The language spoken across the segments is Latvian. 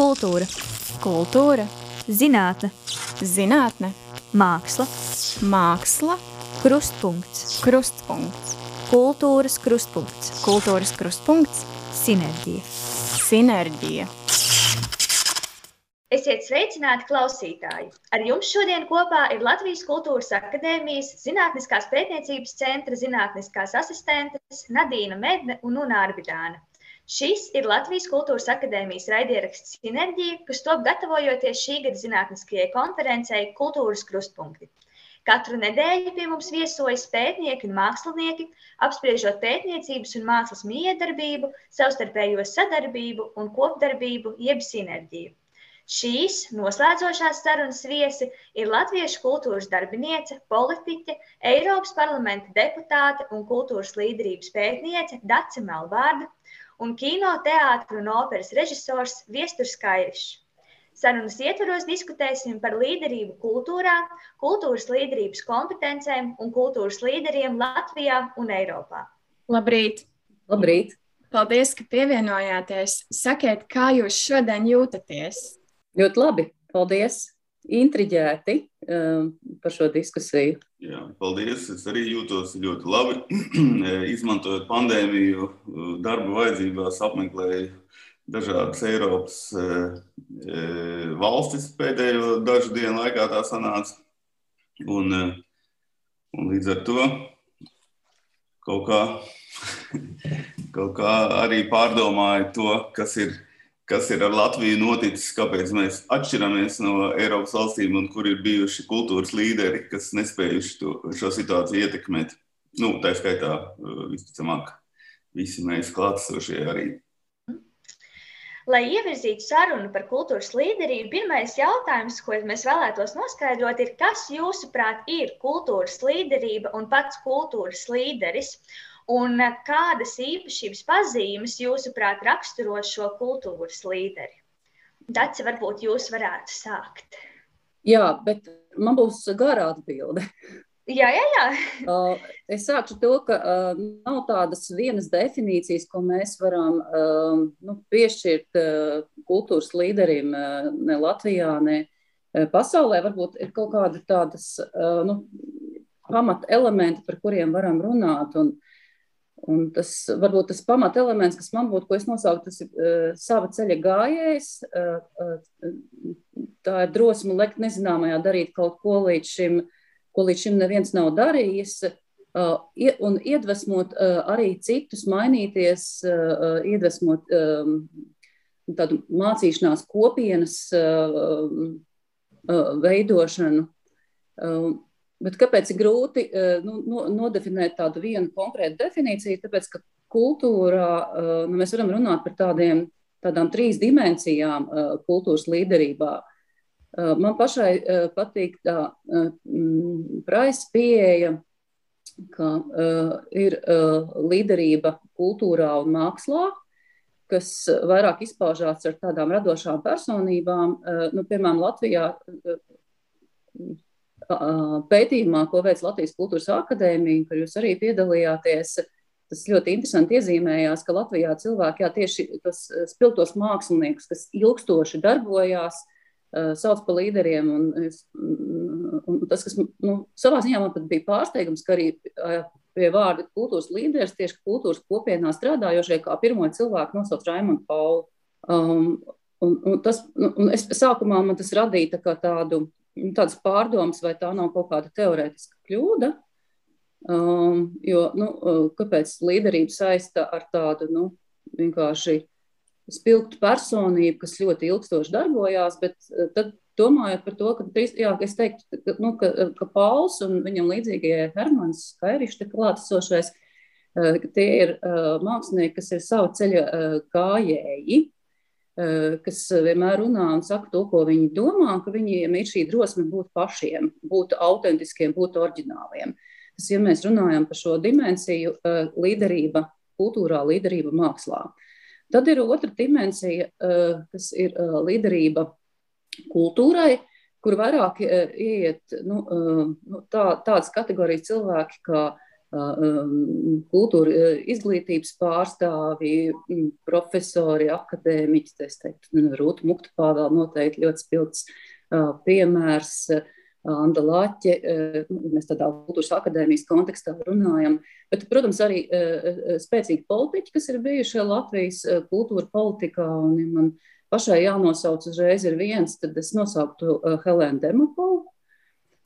kultūra, kultūra, zinātne, zinātne, māksla, māksla, krustpunkts, krustpunkts, kultūras krustpunkts, kultūras krustpunkts, sinerģija. sinerģija. Esiet sveicināti, klausītāji! Ar jums šodien kopā ir Latvijas Kultūras Akadēmijas Zinātniskās pētniecības centra zinātniskās asistentes Nadīna Medne un Una Arbidāna. Šis ir Latvijas Kultūras Akadēmijas raidieraksts Sinerģija, kas top gatavojoties šī gada zinātniskajai konferencei Kultūras krustpunkti. Katru nedēļu pie mums viesojas pētnieki un mākslinieki, apspriežot pētniecības un mākslas miedarbību, savstarpējo sadarbību un kopdarbību, jeb sinerģiju. Šīs noslēdzošās sarunas viesi ir latviešu kultūras darbiniece, politiķe, Eiropas parlamenta deputāte un kultūras līderības pētniece Dace Melbārda un kino, teātris un operas režisors Viesturs Kairišs. Sarunas ietvaros diskutēsim par līderību kultūrā, kultūras līderības kompetencēm un kultūras līderiem Latvijā un Eiropā. Labrīt! Labrīt! Paldies, ka pievienojāties. Sakiet, kā jūs šodien jūtaties? Ļoti labi. Paldies! Intriģēti um, par šo diskusiju. Jā, paldies. Es arī jūtos ļoti labi. Izmantojot pandēmiju, darba vajadzībās, apmeklēju dažādas Eiropas e, e, valstis pēdējo dažu dienu laikā tā sanāca. Un, un līdz ar to kaut kā, kaut kā arī pārdomāju to, kas ir kas ir ar Latviju noticis, kāpēc mēs atšķiramies no Eiropas valstīm un kur ir bijuši kultūras līderi, kas nespējuši to, šo situāciju ietekmēt. Nu, tā skaitā, uh, visticamāk, visi mēs klātesošie arī. Lai ievirzītu sarunu par kultūras līderību, pirmais jautājums, ko mēs vēlētos noskaidrot, ir, kas jūsuprāt ir kultūras līderība un pats kultūras līderis? Un eh, kādas īpašības pazīmes, jūsuprāt, raksturo šo kultūras līderi? Daci, varbūt jūs varētu sākt. Jā, bet man būs gara atbilde. Jā, jā, jā. Uh, es sākšu to, ka uh, nav tādas vienas definīcijas, ko mēs varam nu, piešķirt kultūras līderim ne Latvijā, ne pasaulē. Varbūt ir kaut kādi tādas nu, pamata elementi, par kuriem varam runāt. Un, uh, Un tas varbūt tas pamatelements, kas man būtu, ko es nosauktu, tas ir uh, sava ceļa gājējs. Uh, uh, tā ir drosme lekt nezināmajā, darīt kaut ko līdz šim, ko līdz šim neviens nav darījis. Uh, un iedvesmot uh, arī citus, mainīties, uh, iedvesmot um, tādu mācīšanās kopienas uh, uh, veidošanu. Uh, Bet kāpēc ir grūti eh, nu, nodefinēt tādu vienu konkrētu definīciju? Tāpēc, ka kultūrā eh, nu, mēs varam runāt par tādiem, tādām trīs dimensijām eh, kultūras līderībā. Man pašai patīk tā praisa pieeja, ka ir līderība kultūrā un mākslā, kas vairāk izpaužās ar tādām radošām personībām. Nu, piemēram, Latvijā pētījumā, ko veids Latvijas Kultūras Akadēmija, kur jūs arī piedalījāties, tas ļoti interesanti iezīmējās, ka Latvijā cilvēki jā, tieši tos spilgtos māksliniekus, kas ilgstoši darbojās, sauc par līderiem. Un, un tas, kas nu, savā ziņā man pat bija pārsteigums, ka arī pie vārda kultūras līderis tieši kultūras kopienā strādājošie kā pirmo cilvēku nosauc Raimondu Paulu. Um, un, un tas, nu, un es sākumā man tas radīja tā tādu tādas pārdomas, vai tā nav kaut kāda teorētiska kļūda. Um, jo, nu, uh, kāpēc līderība saista ar tādu nu, vienkārši spilgtu personību, kas ļoti ilgstoši darbojās, bet uh, tad domājot par to, ka, jā, es teiktu, ka, nu, ka, ka Pauls un viņam līdzīgie Hermans Kairišs, te klātesošais, uh, tie ir mākslinieki, kas ir sava ceļa gājēji, kas vienmēr runā un saka to, ko viņi domā, ka viņiem ir šī drosme būt pašiem, būt autentiskiem, būt oriģināliem. Tas, ja mēs runājam par šo dimensiju, eh, līderība kultūrā, līderība mākslā. Tad ir otra dimensija, eh, kas ir līderība kultūrai, kur vairāk ieiet nu, nu, tā, tādas kategorijas cilvēki kā kultūra izglītības pārstāvji, profesori, akadēmiķi, es teiktu, nu, Rūta Muktapāvēl noteikti ļoti spilgts piemērs. Anda Laķe, mēs tādā kultūras akadēmijas kontekstā runājam, bet, protams, arī spēcīgi politiķi, kas ir bijuši Latvijas kultūra politikā, un man pašai jānosauc uzreiz ir viens, tad es nosauktu Helēnu Demopolu,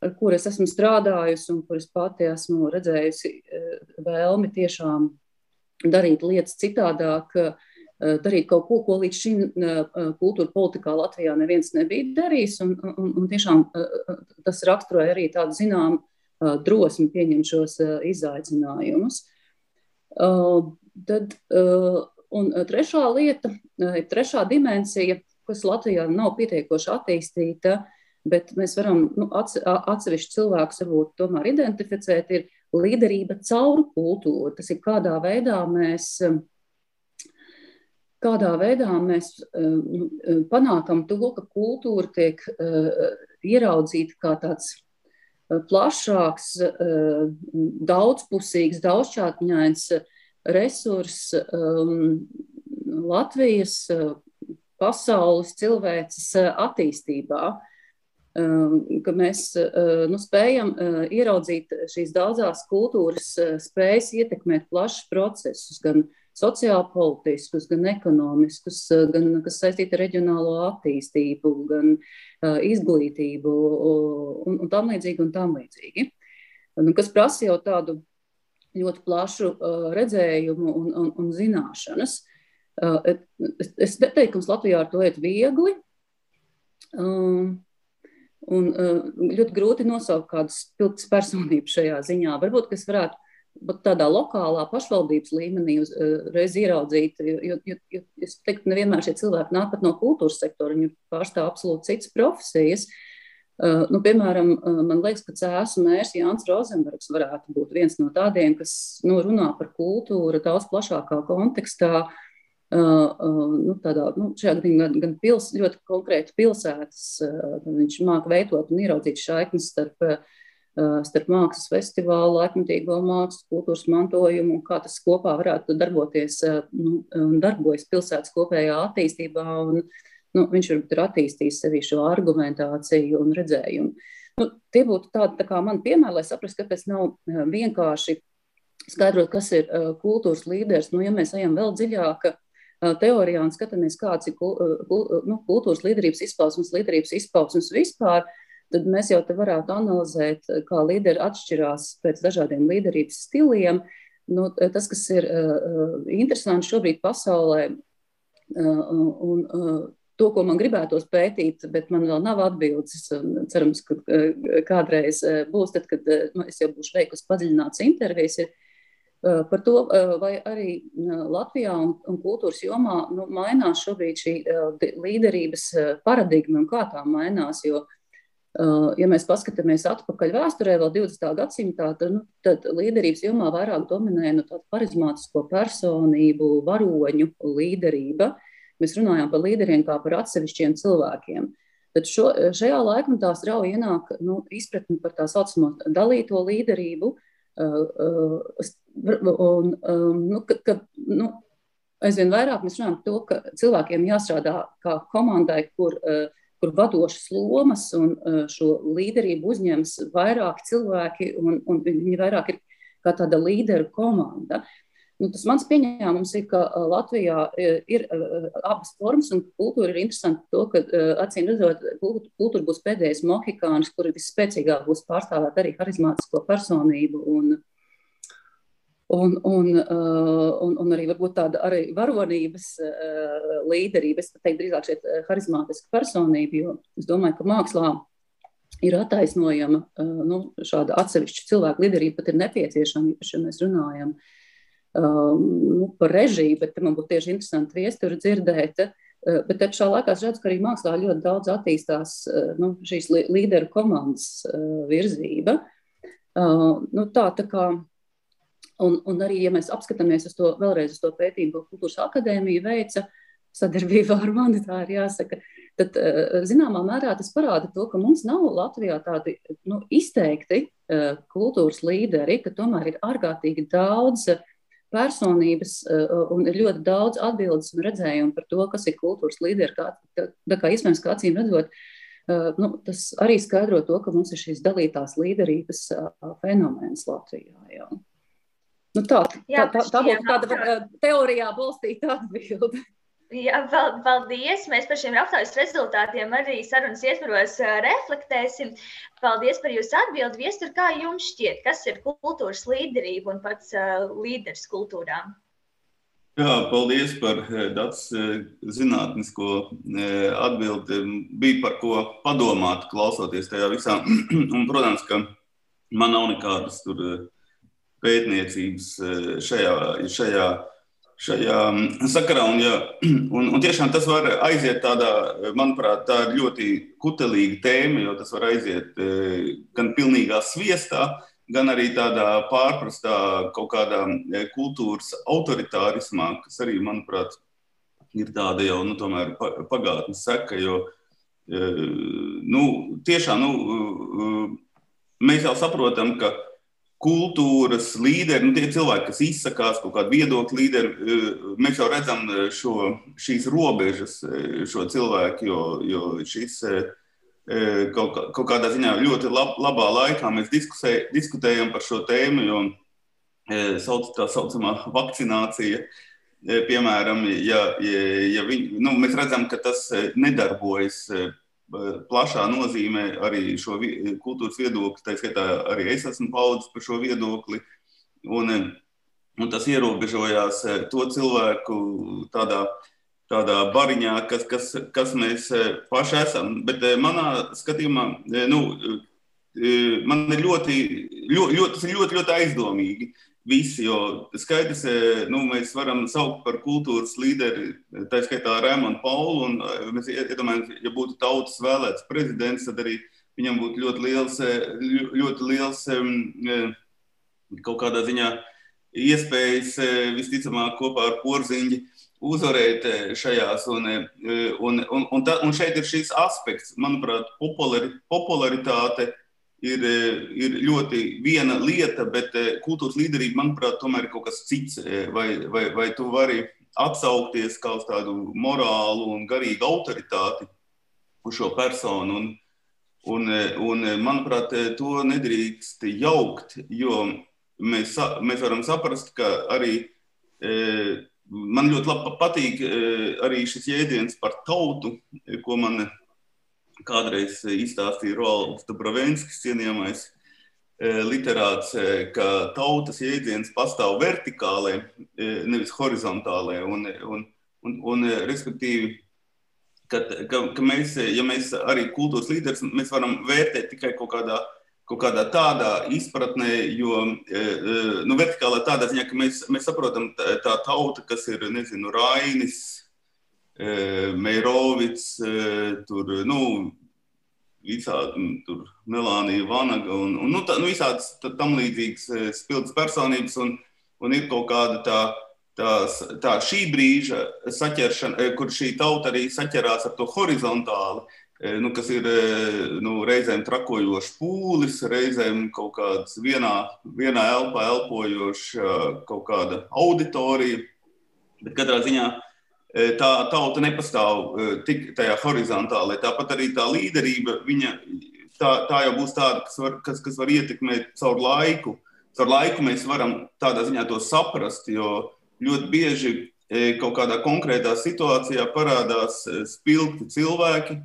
ar kuru es esmu strādājusi un kuras pati esmu redzējusi eh, vēlmi tiešām darīt lietas citādāk, eh, darīt kaut ko, ko līdz šim eh, kultūra politikā Latvijā neviens nebija darījis. Un, un, un tiešām tas raksturoja arī tādu zinām drosmi pieņemt šos izaicinājumus. Tad, un trešā lieta, trešā dimensija, kas Latvijā nav pietiekoši attīstīta, bet mēs varam nu, atsevišķi cilvēkus varbūt tomēr identificēt, ir līderība caur kultūru. Tas ir kādā veidā mēs. Kādā veidā mēs uh, panākam to, ka kultūra tiek uh, ieraudzīta kā tāds uh, plašāks, uh, daudzpusīgs, daudzšķautņains resurs um, Latvijas, pasaules, cilvēces attīstībā. Uh, ka mēs eh, nu, spējam eh, ieraudzīt šīs daudzās kultūras eh, spējas ietekmēt plašus procesus, gan sociālpolitiskus, gan ekonomiskus, gan kas saistīti ar reģionālo attīstību, gan izglītību un, un tam līdzīgi. Un tam līdzīgi. Nu, kas prasa jau tādu ļoti plašu redzējumu un, un, un zināšanas. Es, teiktu, ka Latvijā ar to iet viegli. Um, Un uh, ļoti grūti nosaukt kādu spilgtas personību šajā ziņā. Varbūt, kas varētu būt tādā lokālā pašvaldības līmenī uzreiz uh, ieraudzīt, jo, jo, jo, es teiktu, nevienmēr šie cilvēki nāk pat no kultūras sektora, viņi pārstāv absolūti citas profesijas. Uh, nu, piemēram, man liekas, ka Cēsu mērs Jānis Rozenbergs varētu būt viens no tādiem, kas nu, runā par kultūru daudz plašākā kontekstā, uh, nu, tādā, nu, šajā gadījumā gan, gan pils, ļoti konkrēti pilsētas. Viņš māca veidot un ieraudzīt šaiknes starp, starp mākslas festivālu, laikmatīgo mākslas, kultūras mantojumu un kā tas kopā varētu darboties nu, un darbojas pilsētas kopējā attīstībā. Un, nu, viņš varbūt ir attīstījis sevi šo argumentāciju un redzējumu. Nu, tie būtu tādi tā kā man piemēri, lai saprastu, ka tas nav vienkārši skaidrot, kas ir uh, kultūras līderis. Nu, ja mēs ejam vēl dziļāk, teorijā un skatāmies, kāds ir nu, kultūras līderības izpausmes, līderības izpausmes vispār, tad mēs jau te varētu analizēt, kā līderi atšķirās pēc dažādiem līderības stiliem. Nu, tas, kas ir uh, interesanti šobrīd pasaulē, uh, un uh, to, ko man gribētos pētīt, bet man vēl nav atbildes. Cerams, ka kādreiz būs, tad, kad es jau būšu veikusi padziļināts intervijas, ir par to, eh, vai arī eh, Latvijā un, un kultūras jomā nu, mainās šobrīd šī līderības paradigma un kā tā mainās. Jo, ja mēs paskatāmies atpakaļ vēsturē, vēl 20. gadsimtā, tad, nu, tad līderības jomā vairāk dominēja nu, tāda harizmātisko personību, varoņu līderība. Mēs runājām par līderiem kā par atsevišķiem cilvēkiem. Tad šo, šajā laikmetā strauji ienāk nu, izpratne par tā saucamo dalīto līderību, uh, Un, nu, ka, ka, nu, aizvien vairāk mēs runājam par to, ka cilvēkiem jāstrādā kā komandai, kur, uh, kur vadošas lomas un uh, šo līderību uzņems vairāk cilvēki, un, un viņi vairāk ir kā tāda līderu komanda. Nu, tas mans pieņēmums ir, ka Latvijā ir abas formas, un kultūra ir interesanta to, ka acīm redzot, kultūra būs pēdējais mohikāns, kur visspēcīgāk būs pārstāvēt arī harizmātisko personību un, un, un, un, un arī varbūt tāda arī varonības līderība. Es teiktu drīzāk šeit harizmātiska personība, jo es domāju, ka mākslā ir attaisnojama nu, šāda atsevišķa cilvēka līderība, pat ir nepieciešama, īpaši, ja mēs runājam par nu, par režiju, bet man būtu tieši interesanti viesturi dzirdēt. Bet te pašā laikā es redzu, ka arī mākslā ļoti daudz attīstās nu, šīs līderu komandas virzība. Nu, tā, tā kā, un, un arī, ja mēs apskatāmies uz to vēlreiz uz to pētījumu, ko Kultūras akadēmija veica, sadarbībā ar mani, tā ir jāsaka. Tad, zināmā mērā, tas parāda to, ka mums nav Latvijā tādi nu, izteikti kultūras līderi, ka tomēr ir ārkārtīgi daudz personības un ir ļoti daudz atbildes un redzējumu par to, kas ir kultūras līderi. Kā, tā kā iespējams, kā acīm redzot, nu, tas arī skaidro to, ka mums ir šīs dalītās līderības fenomens Latvijā. Jā. Nu, tā, tā, tā, tā būtu tāda teorijā balstīta atbilde. Jā, paldies. Mēs par šiem aptaujas rezultātiem arī sarunas ietvaros reflektēsim. Paldies par jūsu atbildi. Viestur, kā jums šķiet, kas ir kultūras līderība un pats uh, līderis kultūrā? Jā, paldies par tāds zinātnisko atbildi. Bija par ko padomāt, klausoties tajā visā. Un, protams, ka man nav nekādas tur pētniecības šajā, šajā šajā mm, sakarā. Un, ja, un, un tiešām tas var aiziet tādā, manuprāt, tā ir ļoti kutelīga tēma, jo tas var aiziet e, gan pilnīgā sviestā, gan arī tādā pārprastā kaut kādā e, kultūras autoritārismā, kas arī, manuprāt, ir tāda jau nu, pagātnes seka. Jo, nu, tiešām nu, mēs jau saprotam, ka kultūras līderi, nu, tie cilvēki, kas izsakās, kaut kādi viedokļu līderi, eh, mēs jau redzam eh, šo, šīs robežas, eh, šo cilvēku, jo, jo šis kaut, kaut kādā ziņā ļoti lab, labā laikā mēs diskusē, diskutējam par šo tēmu, jo sauc, tā saucamā vakcinācija. Piemēram, ja, ja, ja viņ, nu, mēs redzam, ka tas nedarbojas plašā nozīmē arī šo kultūras viedokli. Tā skaitā arī es esmu paudzis par šo viedokli. Un, un tas ierobežojās to cilvēku tādā, tādā bariņā, kas, kas, kas mēs paši esam. Bet manā skatījumā, nu, man ir ļoti, ļoti, ļoti, ļoti, ļoti aizdomīgi visi, jo skaidrs, e, nu, mēs varam saukt par kultūras līderi, tā skaitā Rēmonu Paulu, un e, mēs iedomājamies, ja būtu tautas vēlēts prezidents, tad arī viņam būtu ļoti liels, e, ļoti liels kaut kādā ziņā iespējas visticamāk kopā ar porziņģi uzvarēt šajās. Un, un, un, un, ta, un šeit ir šis aspekts, manuprāt, populari, popularitāte ir, eh, ir ļoti viena lieta, bet eh, kultūras līderība, manuprāt, tomēr ir kaut kas cits. Eh, vai, vai, vai tu vari atsaukties kā uz tādu morālu un garīgu autoritāti uz šo personu? Un, un, un, manuprāt, to nedrīkst jaukt, jo mēs, mēs varam saprast, ka arī man ļoti patīk arī šis jēdziens par tautu, ko man kādreiz izstāstīja Rolands Dabrovenskis, cienījamais e, literāts, e, ka tautas jēdziens pastāv vertikālē, nevis horizontālē. Un, un, un, un respektīvi, ka, ka, ka mēs, ja mēs arī kultūras līderis, mēs varam vērtēt tikai kaut kādā, kaut kādā tādā izpratnē, jo nu, vertikālā tādā ziņā, ka mēs, mēs saprotam tā, tā tauta, kas ir, nezinu, Rainis, Meirovics, tur, nu, visādi nu, tur Melānija Vanaga un, un nu, tā, nu, visādas tam līdzīgas spilgtas personības un, un ir kaut kāda tā, tā, tā šī brīža saķeršana, kur šī tauta arī saķerās ar to horizontāli, nu, kas ir nu, reizēm trakojošs pūlis, reizēm kaut kāds vienā, vienā elpā elpojoša kaut kāda auditorija, bet katrā ziņā tā tauta nepastāv tik tajā horizontālē. Tāpat arī tā līderība, viņa, tā, tā jau būs tāda, kas var, kas, kas var ietekmēt caur laiku. Caur laiku mēs varam tādā ziņā to saprast, jo ļoti bieži kaut kādā konkrētā situācijā parādās spilgti cilvēki,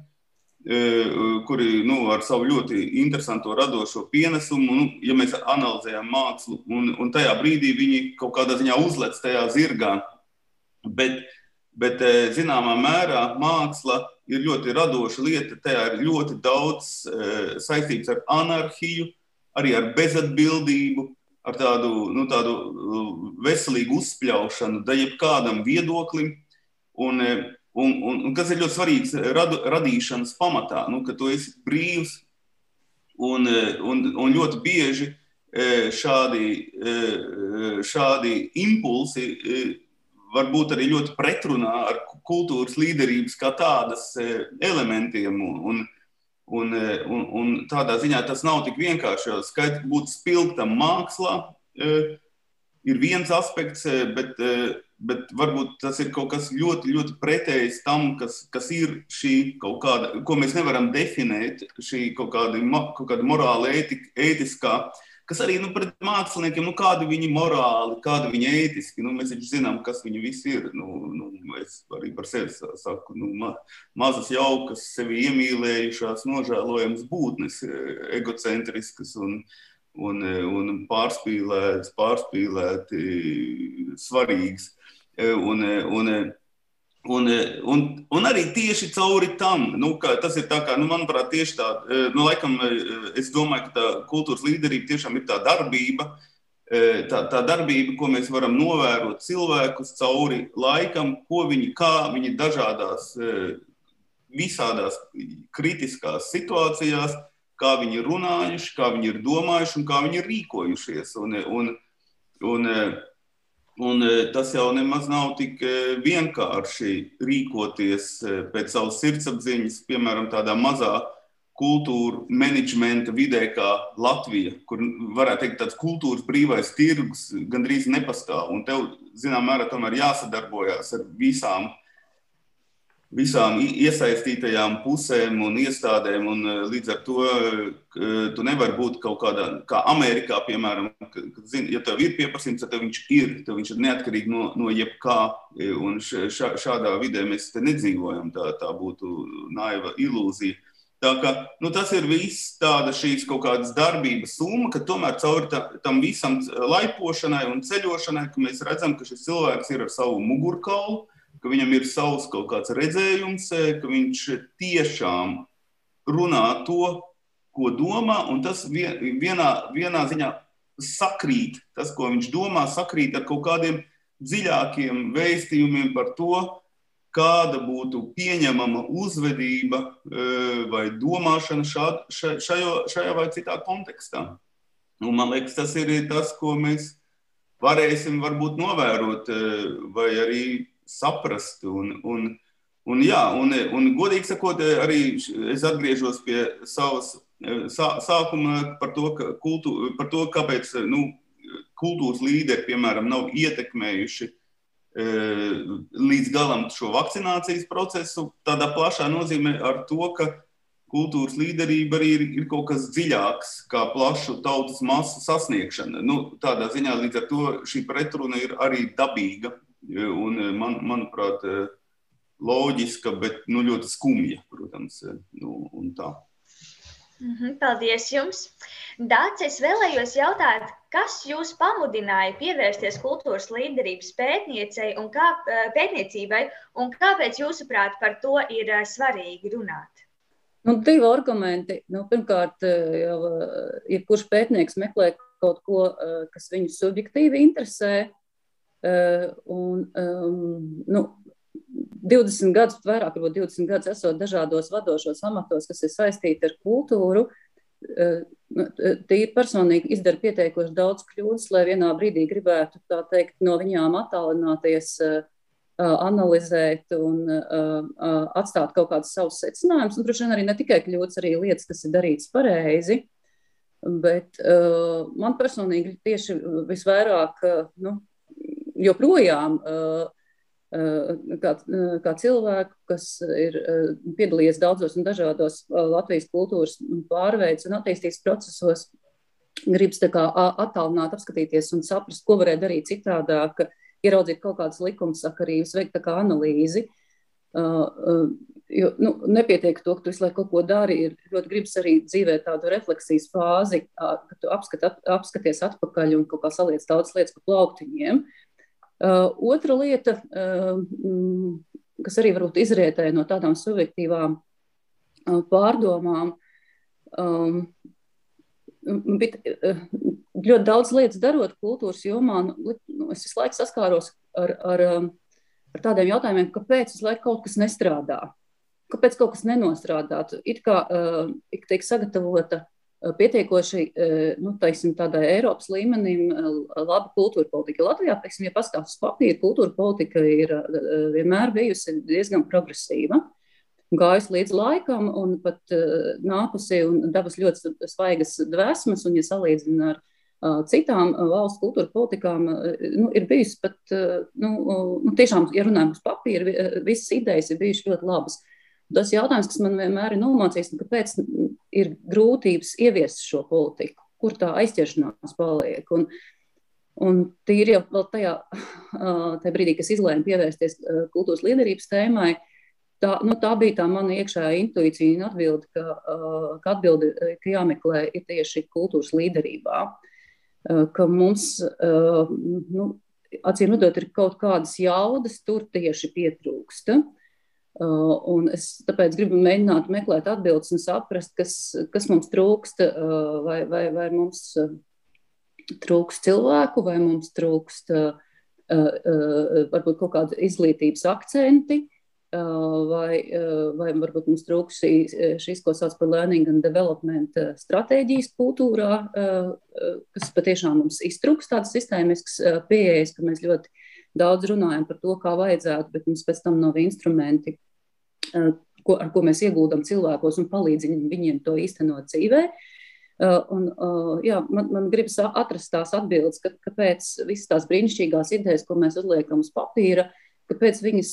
kuri nu, ar savu ļoti interesantu radošo pienesumu, nu, ja mēs analizējam mākslu, un, un tajā brīdī viņi kaut kādā ziņā uzlec tajā zirgā. Bet Bet eh, zināmā mērā māksla ir ļoti radoša lieta. Tajā ir ļoti daudz eh, saistīts ar anarhiju, arī ar bezatbildību, ar tādu, nu, tādu uh, veselīgu uzspļaušanu da jebkādam viedoklim. Un, eh, un, un, un kas ir ļoti svarīgs radu, radīšanas pamatā, nu, ka tu esi brīvs un, un, un ļoti bieži šādi, šādi impulsi var būt arī ļoti pretrunā ar kultūras līderības kā tādas elementiem. Un, un, un, un tādā ziņā tas nav tik vienkārši. Skaidrs, būt spilgtam mākslā ir viens aspekts, bet, bet varbūt tas ir kaut kas ļoti, ļoti pretējs tam, kas, kas ir šī kaut kāda, ko mēs nevaram definēt, šī kaut kāda, kaut kāda morāla, ētika, ētiskā kas arī nu, pret māksliniekiem, nu, kādi viņi morāli, kādi viņi ētiski. Nu, mēs taču zinām, kas viņi visi ir. Nu, nu, es arī par sevi saku, nu, ma, mazas jaukas, sevi iemīlējušās, nožēlojamas būtnes, egocentriskas un, un, un pārspīlētas, pārspīlēti svarīgas. Un, un, Un, un, un arī tieši cauri tam, nu, tas ir tā kā, nu, manuprāt, tieši tā, nu, laikam, es domāju, ka tā kultūras līderība tiešām ir tā darbība, tā, tā darbība, ko mēs varam novērot cilvēkus cauri laikam, ko viņi, kā viņi dažādās, visādās kritiskās situācijās, kā viņi ir runājuši, kā viņi ir domājuši un kā viņi ir rīkojušies. Un, un, un, Un e, tas jau nemaz nav tik e, vienkārši rīkoties e, pēc savas sirdsapziņas, piemēram, tādā mazā kultūra menedžmenta vidē kā Latvija, kur varētu teikt, tāds kultūras brīvais tirgus gandrīz nepastāv. Un tev, zināmā mērā, tomēr jāsadarbojas ar visām visām iesaistītajām pusēm un iestādēm. Un eh, līdz ar to eh, tu nevari būt kaut kādā, kā Amerikā, piemēram, kad, zin, ja tev ir pieprasījums, tad viņš ir, tad viņš ir neatkarīgi no, no jebkā. E, un šā, šādā vidē mēs te nedzīvojam. Tā, tā būtu naiva ilūzija. Tā kā, nu, tas ir viss tāda šīs kaut kādas darbības summa, ka tomēr caur tā, tam visam laipošanai un ceļošanai, ka mēs redzam, ka šis cilvēks ir ar savu mugurkaulu, ka viņam ir savs kaut kāds redzējums, e, ka viņš tiešām runā to, ko domā, un tas vienā, vienā ziņā sakrīt, tas, ko viņš domā, sakrīt ar kaut kādiem dziļākiem vēstījumiem par to, kāda būtu pieņemama uzvedība e, vai domāšana šād, šajo, šajā vai citā kontekstā. Un man liekas, tas ir tas, ko mēs varēsim varbūt novērot, e, vai arī saprast. Un, un, un, jā, un, un godīgi sakot, arī es atgriežos pie savas sā, sākuma par to, ka kultū, par to kāpēc nu, kultūras līderi, piemēram, nav ietekmējuši e, līdz galam šo vakcinācijas procesu. Tādā plašā nozīmē ar to, ka kultūras līderība arī ir, ir kaut kas dziļāks, kā plašu tautas masu sasniegšana. Nu, tādā ziņā līdz ar to šī pretruna ir arī dabīga un, eh, man, manuprāt, eh, loģiska, bet nu, ļoti skumja, protams. Eh, nu, mhm, Paldies jums! Dārts, es vēlējos jautāt, kas jūs pamudināja pievērsties kultūras līderības un kā, pētniecībai, un kāpēc, jūsuprāt, par to ir svarīgi runāt? Nu, divi argumenti. Nu, pirmkārt, jau ja pētnieks meklē kaut ko, kas viņu subjektīvi interesē. Eh, un, um, nu, 20 gadus, vairāk varbūt 20 gadus esot dažādos vadošos amatos, kas ir saistīti ar kultūru, eh, nu, tīri personīgi izdara pietiekoši daudz kļūdas, lai vienā brīdī gribētu, tā teikt, no viņām attālināties, eh, analizēt un atstāt kaut kādus savus secinājumus. Un, droši vien, arī ne tikai kļūdas, arī lietas, kas ir darītas pareizi. Bet uh, man personīgi tieši visvairāk uh, nu, joprojām kā, kā cilvēku, kas ir piedalījies daudzos un dažādos Latvijas kultūras pārveids un attīstības procesos, gribas attālināt, apskatīties un saprast, ko varētu darīt citādāk, ieraudzīt kaut kādas likumsakarības, veikt analīzi. Jo nu, nepietiek to, ka tu visu laiku kaut ko dari. Ir ļoti gribas arī dzīvē tādu refleksijas fāzi, ka tu apskat, apskaties atpakaļ un kaut kā saliec daudzas lietas pa plauktiņiem. Uh, Uh, otra lieta, uh, mm, kas arī varbūt izrietēja no tādām subjektīvām uh, pārdomām, bet ļoti daudz lietas darot kultūras jomā, nu, nu, es visu laiku saskāros ar, ar, ar tādiem jautājumiem, kāpēc visu laiku kaut kas nestrādā, kāpēc kaut kas nenostrādātu. It kā ir tiek sagatavota pietiekoši nu, teiksim, tādai Eiropas līmenim laba kultūra politika. Latvijā, teiksim, ja pastāv uz papīra, kultūra politika ir vienmēr bijusi diezgan progresīva. Gājusi līdz laikam, un pat uh, nākusi un devusi ļoti svaigas dvēsmas, un, ja salīdzina ar uh, citām uh, valsts kultūra politikām, uh, nu, ir bijis pat, uh, nu, uh, tiešām, ja runājam uz papīra, visas idejas ir bijušas ļoti labas. Tas jautājums, kas man vienmēr ir nomācījis, nu, kāpēc ir grūtības ieviest šo politiku, kur tā aizķeršanās paliek. Un, un tīri jau vēl tajā, tajā brīdī, kas izlēma pievērsties kultūras līderības tēmai, tā, nu, tā bija tā mana iekšējā intuīcija un atbilde, ka, ka, atbilde, ka jāmeklē ir tieši kultūras līderībā. Ka mums, nu, acīm redzot, ir kaut kādas jaudas, tur tieši pietrūksta. Uh, un es tāpēc gribu mēģināt meklēt atbildes un saprast, kas, kas mums trūkst, uh, vai, vai, vai mums uh, trūkst cilvēku, vai mums trūkst varbūt kaut kāda izglītības akcenti, vai, vai varbūt mums trūkst šīs, šīs, ko sauc par learning and development stratēģijas kultūrā, kas patiešām mums iztrūkst tādas sistēmiskas pieejas, ka mēs ļoti daudz runājam par to, kā vajadzētu, bet mums pēc tam nav instrumenti, ko, ar ko mēs ieguldam cilvēkos un palīdzam viņiem to īstenot dzīvē. Un, jā, man, man gribas atrast tās atbildes, ka, kāpēc visas tās brīnišķīgās idejas, ko mēs uzliekam uz papīra, kāpēc viņas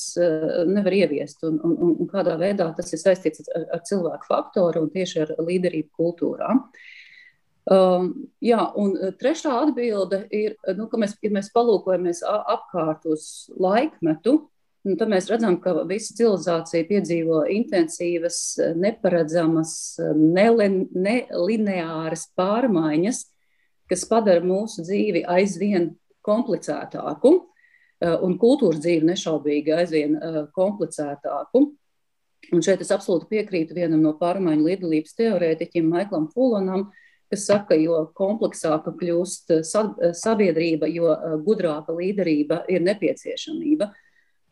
nevar ieviest un, un, un, kādā veidā tas ir saistīts ar, ar cilvēku faktoru un tieši ar līderību kultūrā. Um, jā, un trešā atbilde ir, nu, ka mēs, ja mēs palūkojamies apkārt uz laikmetu, Un tad mēs redzam, ka visa civilizācija piedzīvo intensīvas, neparedzamas, nelineāras pārmaiņas, kas padara mūsu dzīvi aizvien komplicētāku, un kultūras dzīvi nešaubīgi aizvien komplicētāku. Un šeit es absolūti piekrītu vienam no pārmaiņu līdzdalības teorētiķiem, Maiklam Fulanam, kas saka, jo kompleksāka kļūst sabiedrība, jo gudrāka līderība ir nepieciešamība. Uh,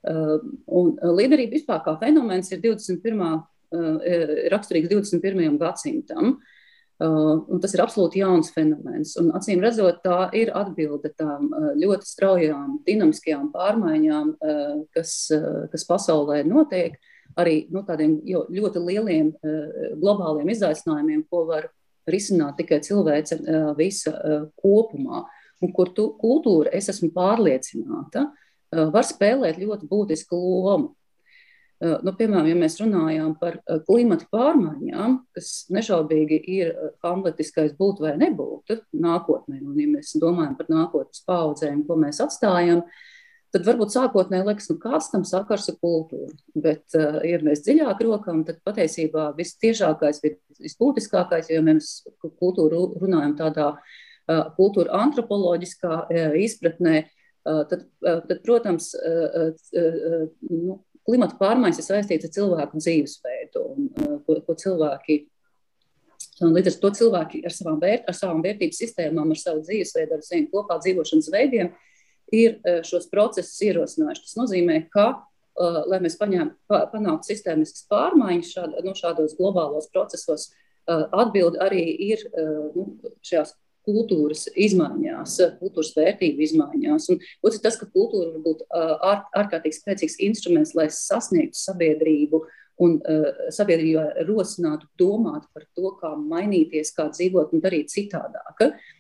un uh, līderība vispār kā fenomens ir 21. Uh, raksturīgs 21. gadsimtam. Un tas ir absolūti jauns fenomens. Un, acīm redzot, tā ir atbilde tām ļoti straujām, dinamiskajām pārmaiņām, kas, kas pasaulē notiek, arī nu, tādiem ļoti lieliem globāliem izaicinājumiem, ko var risināt tikai cilvēce visa kopumā. Un kur tu, kultūra, es esmu pārliecināta, uh, var spēlēt ļoti būtisku lomu. Nu, piemēram, ja mēs runājam par klimata pārmaiņām, kas nešaubīgi ir hamletiskais būt vai nebūt nākotnē, un ja mēs domājam par nākotnes paudzēm, ko mēs atstājam, tad varbūt sākotnēji liekas, nu kāds tam sakars ar kultūru. Bet, ja mēs dziļāk rokam, tad patiesībā vistiešākais, visbūtiskākais, ja mēs kultūru runājam tādā kultūra antropoloģiskā izpratnē, tad, tad protams, nu, klimata pārmaiņas ir saistītas ar cilvēku dzīvesveidu, un, ko, ko cilvēki. Un līdz ar to cilvēki ar savām, vērt, ar savām vērtības sistēmām, ar savu dzīvesveidu, ar saviem kopā dzīvošanas veidiem ir šos procesus ierosinājuši. Tas nozīmē, ka, lai mēs paņēm, panāktu sistēmiskas pārmaiņas šād, nu, šādos globālos procesos, atbildi arī ir nu, šajās kultūras izmaiņās, kultūras vērtību izmaiņās. Un otrs ir tas, ka kultūra var būt ār, ārkārtīgi spēcīgs instruments, lai sasniegtu sabiedrību un uh, sabiedrībā rosinātu domāt par to, kā mainīties, kā dzīvot un darīt citādāk. Uh,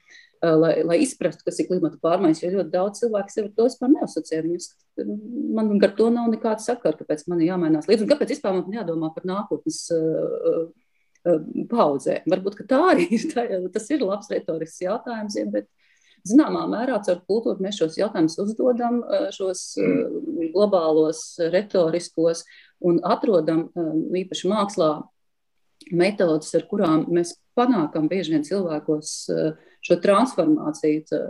lai, lai izprastu, kas ir klimata pārmaiņas, jo ļoti daudz cilvēku sev to vispār neasociē. Viņus, man ar to nav nekāda sakara, kāpēc man ir jāmainās līdzi kāpēc vispār man jādomā par nākotnes Um, paudzēm. Varbūt tā ir, tā, tas ir labs retorisks jautājums, ja, bet zināmā mērā caur kultūru mēs šos jautājumus uzdodam, uh, šos uh, globālos retoriskos un atrodam īpaši mākslā metodas, ar kurām mēs panākam bieži vien cilvēkos šo transformāciju,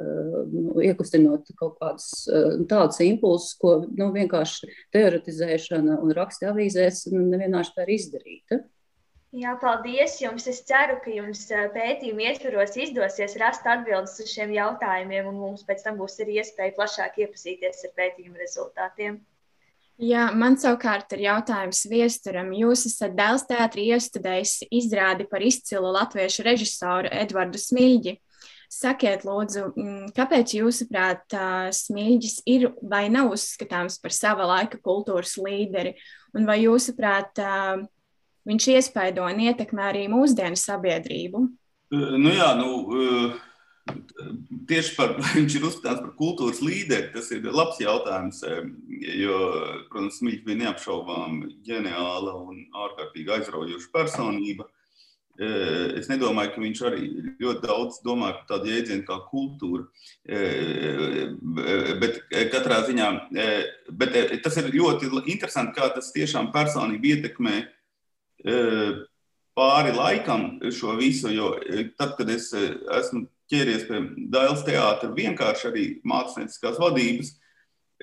nu, iekustinot kaut kādus tādus impulsus, ko nu, vienkārši teoretizēšana un raksta avīzēs nevienmēr spēj izdarīt. Jā, paldies jums. Es ceru, ka jums pētījuma ietvaros izdosies rast atbildes uz šiem jautājumiem, un mums pēc tam būs arī iespēja plašāk iepazīties ar pētījuma rezultātiem. Jā, man savukārt ir jautājums viesturam. Jūs esat Dēls teātrī iestudējis izrādi par izcilu latviešu režisoru Edvardu Smilģi. Sakiet, lūdzu, kāpēc jūsuprāt Smilģis ir vai nav uzskatāms par sava laika kultūras līderi? Un vai jūsuprāt viņš iespaido un ietekmē arī mūsdienu sabiedrību? Nu jā, nu, Tieši par viņš ir uzskatāms par kultūras līderi. Tas ir labs jautājums, jo, protams, Smits bija neapšaubām ģeniāla un ārkārtīgi aizraujoša personība. Es nedomāju, ka viņš arī ļoti daudz domā par tādu jēdzienu kā kultūra. Bet katrā ziņā bet tas ir ļoti interesanti, kā tas tiešām personīgi ietekmē pāri laikam šo visu. Jo tad, kad es esmu ķēries pie Dailas teātra, vienkārši arī mākslinieckās vadības.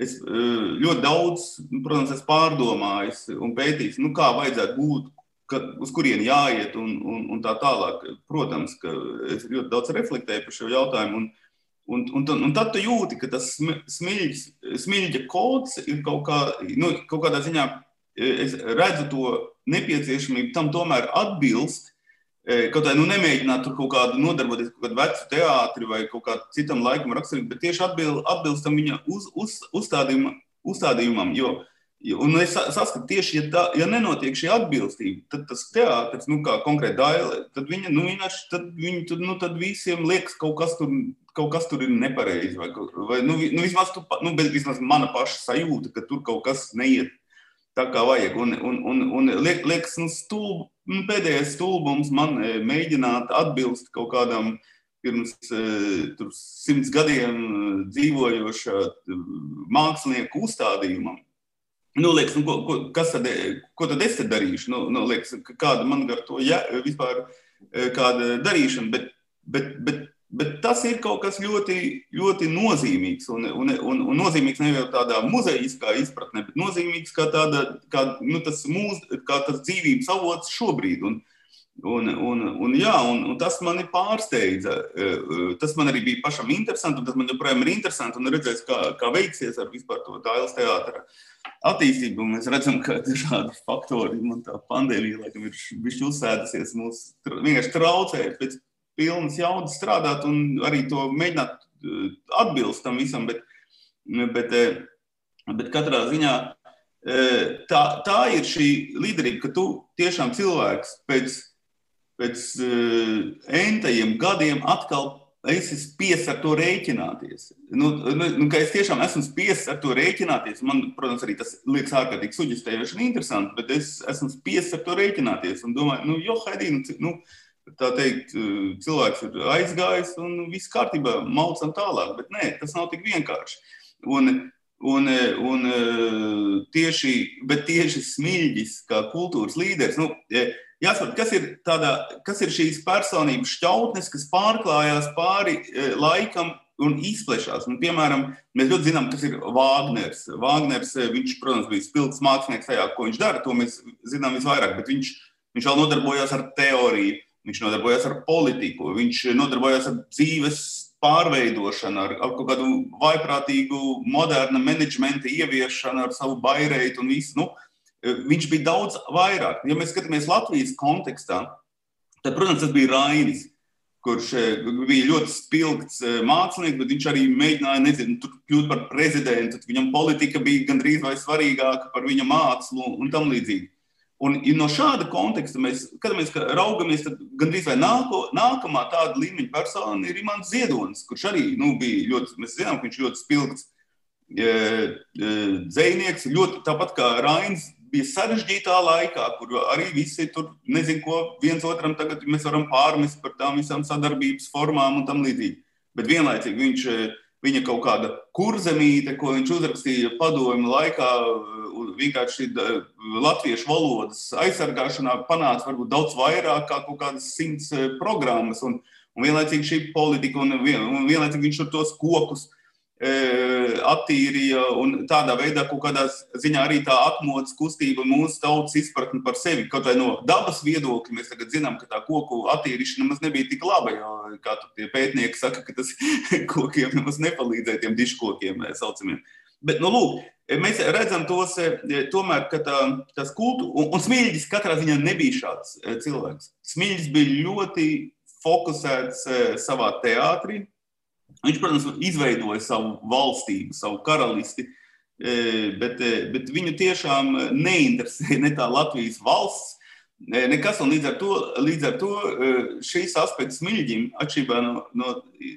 Es eh, ļoti daudz, protams, esmu pārdomājis un pētījis, nu, kā vajadzētu būt, ka, uz kurieni jāiet un, un, un tā tālāk. Protams, ka es ļoti daudz reflektēju par šo jautājumu. Un, Un, un, un tad tu jūti, ka tas smilģis, smilģa kods ir kaut, kā, nu, kaut kādā ziņā, eh, es redzu to nepieciešamību tam tomēr atbilst, Kaut kā nu, nemēģināt tur kaut kādu nodarboties ar kaut kādu vecu teātri vai kaut kādu citam laikam raksturīgu, bet tieši atbil, atbilstam viņa uz, uz, uzstādījuma, uzstādījumam. Jo, un es saskatu tieši, ja, tā, ja nenotiek šī atbilstība, tad tas teātris, nu, kā konkrēti daile, tad viņa, nu, vienkārši, tad, viņi, tad, nu, tad visiem liekas kaut kas tur, kaut kas tur ir nepareizi. Vai, vai nu, nu, vismaz, tu, nu, vismaz mana paša sajūta, ka tur kaut kas neiet tā kā vajag. Un, un, un, un liek, liekas, nu, stulb, nu, pēdējais stulbums man e, mēģināt atbilst kaut kādam pirms e, tur, simts gadiem e, dzīvojoša mākslinieku uzstādījumam. Nu, liekas, nu, ko, ko, tad, ko tad es te darīšu? Nu, nu, liekas, kāda man ar to ja, vispār kāda darīšana, bet, bet, bet Bet tas ir kaut kas ļoti, ļoti nozīmīgs. Un, un, un, un nozīmīgs ne jau tādā muzejiskā izpratnē, bet nozīmīgs kā, tāda, kā, nu, tas, mūs, kā tas dzīvības avots šobrīd. Un, un, un, un, jā, un, un tas mani pārsteidza. E, e, tas man arī bija pašam interesanti, un tas man joprojām ir interesanti. Un redzēs, kā, kā veiksies ar vispār to Dāvidas teātra attīstību. Mēs redzam, ka dažādi faktori, man tā pandēmija, laikam, ir bijusi uzsēdusies, mūs vienkārši traucē pēc pilnas jaudas strādāt un arī to mēģināt eh, atbilst tam visam. Bet, bet, eh, bet katrā ziņā eh, tā, tā ir šī līderība, ka tu tiešām cilvēks pēc, pēc entajiem gadiem atkal esi spiests ar to rēķināties. Nu, nu, nu, es tiešām esmu spiests ar to rēķināties. Man, protams, arī tas liekas ārkārtīgi suģistējoši un interesanti, bet es esmu spiests ar to rēķināties un domāju, nu, jo, Haidī, nu, nu, tā teikt, cilvēks ir aizgājis un viss kārtībā, maucam tālāk. Bet nē, tas nav tik vienkārši. Un, un, un tieši, tieši smilģis, kā kultūras līderis, nu, jāsaprot, kas ir, tādā, kas ir šīs personības šķautnes, kas pārklājās pāri laikam un izplešās. Un, piemēram, mēs ļoti zinām, kas ir Vāgners. Vāgners, viņš, protams, bija spilgts mākslinieks tajā, ko viņš dara, to mēs zinām visvairāk, bet viņš, viņš vēl nodarbojās ar teoriju viņš nodarbojās ar politiku, viņš nodarbojās ar dzīves pārveidošanu, ar, ar kaut kādu vaiprātīgu, modernu menedžmenta ieviešanu, ar savu bairētu un visu. Nu, viņš bija daudz vairāk. Ja mēs skatāmies Latvijas kontekstā, tad, protams, tas bija Rainis. Kurš eh, bija ļoti spilgts eh, mākslinieks, bet viņš arī mēģināja nezinu, kļūt par prezidentu. Viņam politika bija gandrīz vai svarīgāka par viņa mākslu un tam līdzīgi. Un no šāda konteksta mēs, kad mēs raugamies, tad gandrīz vai nāko, nākamā tāda līmeņa persona ir Imants Ziedonis, kurš arī nu, bija ļoti, mēs zinām, ka viņš ļoti spilgts e, e, dzēnieks, ļoti tāpat kā Rains bija sarežģītā laikā, kur arī visi tur nezin, ko viens otram tagad mēs varam pārmest par tām visām sadarbības formām un tam līdzīgi. Bet vienlaicīgi viņš viņa kaut kāda kurzemīte, ko viņš uzrakstīja padomju laikā, vienkārši latviešu valodas aizsargāšanā panāca varbūt daudz vairāk kā kaut kādas simts eh, programmas. Un, un vienlaicīgi šī politika, un, vien, un vienlaicīgi viņš tur tos kokus attīrīja un tādā veidā kaut kādā ziņā arī tā atmodas kustība mūsu tautas izpratni par sevi. Kaut vai no dabas viedokļa mēs tagad zinām, ka tā koku attīrīšana nemaz nebija tik laba, jo, kā tie pētnieki saka, ka tas kokiem nemaz nepalīdzēja tiem diškokiem saucamiem. Bet, nu, lūk, mēs redzam tos, tomēr, ka tā, tas kultūra, un, un Smilģis katrā ziņā nebija šāds cilvēks. Smilģis bija ļoti fokusēts savā teātrī. Viņš, protams, izveidoja savu valstību, savu karalisti, bet, bet viņu tiešām neinteresēja ne tā Latvijas valsts, Nekas, un līdz ar to, līdz ar to šīs aspekts Smilģim, atšķirībā no, no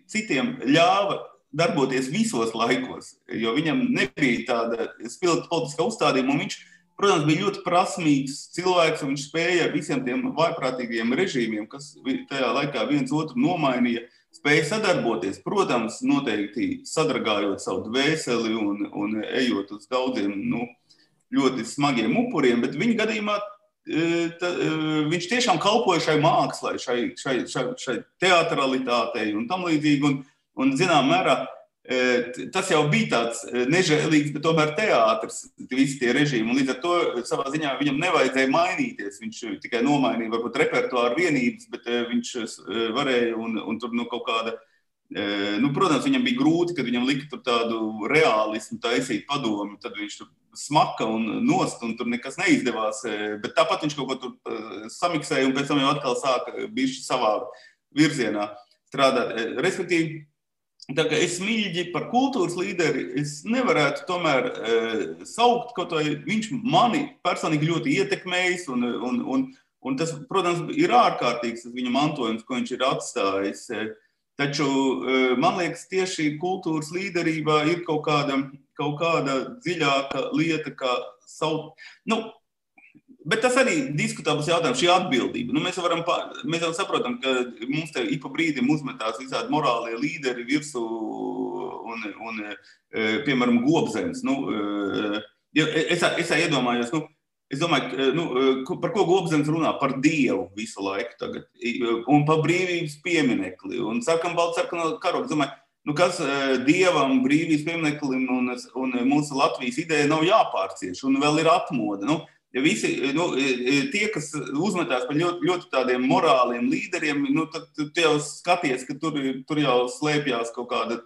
citiem, ļāva darboties visos laikos, jo viņam nebija tāda spilgta politiskā uzstādījuma, viņš, protams, bija ļoti prasmīgs cilvēks, un viņš spēja ar visiem tiem vaiprātīgiem režīmiem, kas tajā laikā viens otru nomainīja, spēja sadarboties, protams, noteikti sadragājot savu dvēseli un, un ejot uz daudziem nu, ļoti smagiem upuriem, bet viņa gadījumā ta, viņš tiešām kalpoja šai mākslai, šai, šai, šai, šai teatralitātei un tam līdzīgi. Un, un zinām, mērā, tas jau bija tāds nežēlīgs, bet tomēr teātris, visi tie režīmi. Līdz ar to savā ziņā viņam nevajadzēja mainīties. Viņš tikai nomainīja varbūt repertuāru vienības, bet viņš varēja un, un tur nu, kaut kāda. Nu, protams, viņam bija grūti, kad viņam lika tādu realismu, taisīt padomu. Tad viņš tur smaka un nost, un tur nekas neizdevās. E, bet tāpat viņš kaut ko tur e, samiksēja, un pēc tam jau atkal sāka bišķi savā virzienā strādāt. E, respektīvi, tā kā es mīļģi par kultūras līderi, es nevarētu tomēr saukt, kaut vai viņš mani personīgi ļoti ietekmējis, un, un, un, un tas, protams, ir ārkārtīgs viņa mantojums, ko viņš ir atstājis. Taču man liekas, tieši kultūras līderībā ir kaut kāda kaut kāda dziļāka lieta, kā savu. Nu, Bet tas arī ir diskutabls jautājums, šī atbildība. Nu, mēs, varam, mēs jau saprotam, ka mums te ik pa brīdim uzmetās visādi morālie līderi virsū un, un e, piemēram, gobzems. Nu, e, es, es iedomājos, nu, es domāju, e, nu, par ko gobzems runā? Par Dievu visu laiku tagad. Un par brīvības pieminekli. Un sarkan balts, sarkan karogu. Domāju, nu, kas dievam, brīvības piemineklim un, un mūsu Latvijas ideja nav jāpārcieš, un vēl ir atmoda. Nu, Visi nu, tie, kas uzmetās par ļoti, ļoti tādiem morāliem līderiem, nu, tad tu jau skaties, ka tur, tur jau slēpjas kaut kāda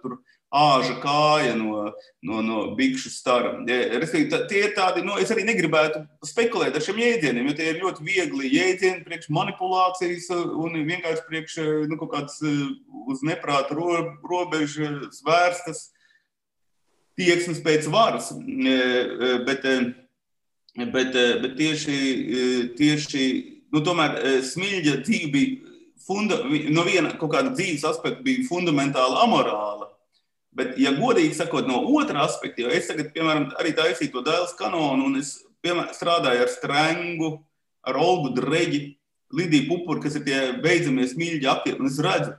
āža kāja no, no, no bikšu stara. Respektīvi, tie ir tādi, nu, es arī negribētu spekulēt ar šiem jēdzieniem, jo tie ir ļoti viegli jēdzieni priekš manipulācijas un vienkārši priekš nu, kaut kādas uz neprāta ro, robežas vērstas tieksmes pēc varas. Bet, bet, bet tieši, tieši nu, tomēr smilģa dzīve bija funda, no viena kaut kāda dzīves aspekta bija fundamentāli amorāla. Bet, ja godīgi sakot, no otra aspekta, jo es tagad, piemēram, arī taisīju to dēls kanonu, un es piemēram, strādāju ar Strengu, ar Olgu Dreģi, Lidiju Pupuru, kas ir tie beidzamie smilģi aktieri, un es redzu,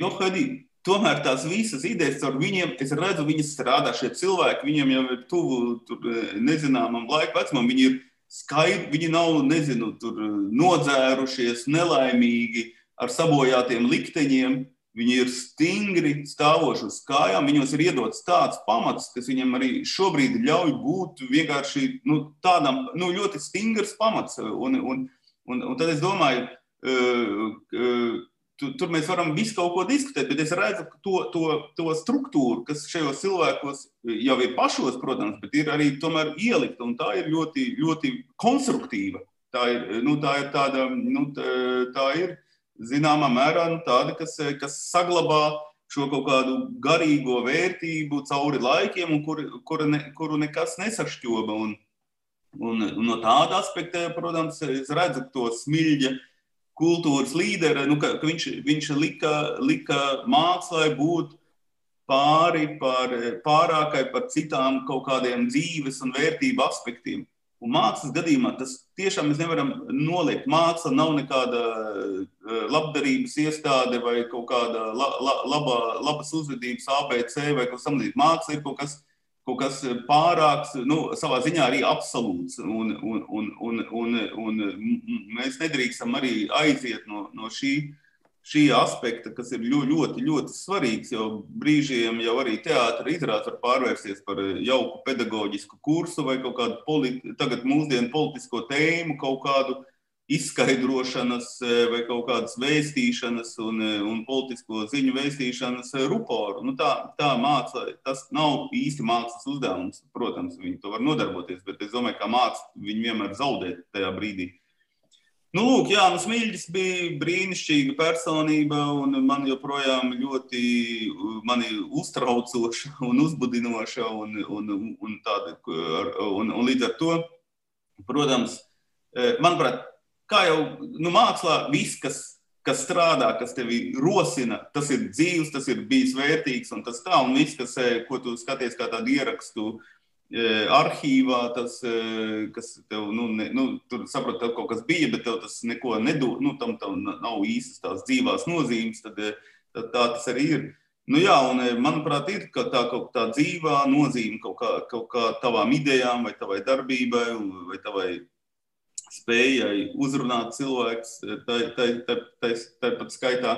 jo, Hadī, tomēr tās visas idejas ar viņiem, es redzu, viņas strādā. Šie cilvēki, viņiem jau ir tuvu tur, nezināmam laika vecumam, viņi ir skaidri, viņi nav, nezinu, tur nodzērušies, nelaimīgi, ar sabojātiem likteņiem, Viņi ir stingri stāvoši uz kājām, viņos ir iedots tāds pamats, kas viņam arī šobrīd ļauj būt vienkārši nu, tādam nu, ļoti stingrs pamats. Un, un, un, un tad es domāju, tu, tur mēs varam visu kaut ko diskutēt, bet es redzu to, to, to struktūru, kas šajos cilvēkos jau ir pašos, protams, bet ir arī tomēr ielikta, un tā ir ļoti, ļoti konstruktīva. Tā ir, nu, tā ir tāda, nu, tā, tā ir zināmā mērā nu, tāda, kas, kas saglabā šo kaut kādu garīgo vērtību cauri laikiem, un kur, kuru, ne, kuru nekas nesašķoba. Un, un, un no tāda aspekta, protams, es redzu to smilģa kultūras līderi, nu, ka, ka viņš, viņš lika, lika mākslai būt pāri par pārākai par citām kaut kādiem dzīves un vērtību aspektiem. Un mākslas gadījumā tas tiešām mēs nevaram noliegt. Māksla nav nekāda eh, labdarības iestāde vai kaut kāda la, la, laba, labas uzvedības ABC vai kaut kas tamlīdzīgs. Māksla ir kaut kas, kaut kas pārāks, nu, savā ziņā arī absolūts. Un, un, un, un, un, un mēs nedrīkstam arī aiziet no, no šī šī aspekta, kas ir ļoti, ļoti, ļoti svarīgs. Jo brīžiem jau arī teātris izrādes var pārvērsties par jauku pedagoģisku kursu vai kaut kādu politi tagad mūsdienu politisko tēmu, kaut kādu izskaidrošanas eh, vai kaut kādas vēstīšanas un, eh, un politisko ziņu vēstīšanas eh, ruporu. Nu, tā, tā māksla, tas nav īsti mākslas uzdevums. Protams, viņi to var nodarboties, bet es domāju, ka māksla viņi vienmēr zaudē tajā brīdī. Nu, lūk, jā, nu, Smilģis bija brīnišķīga personība, un man joprojām ļoti mani uztraucoša un uzbudinoša. Un, un, un, tāda, un, un līdz ar to, protams, manuprāt, kā jau nu, mākslā, viss, kas, kas strādā, kas tevi rosina, tas ir dzīves, tas ir bijis vērtīgs un tas tā, un viss, kas, eh, ko tu skaties kā tādu ierakstu eh, arhīvā, tas, eh, kas tev, nu, ne, nu tur saprot, tev kaut kas bija, bet tev tas neko nedod, nu, tam, tam nav īstas tās dzīvās nozīmes, tad, tad tā tas arī ir. Nu, jā, un manuprāt, ir tā kaut kā dzīvā nozīme kaut kā, kaut kā tavām idejām, vai tavai darbībai, vai tavai spējai uzrunāt cilvēkus, tāpat skaitā.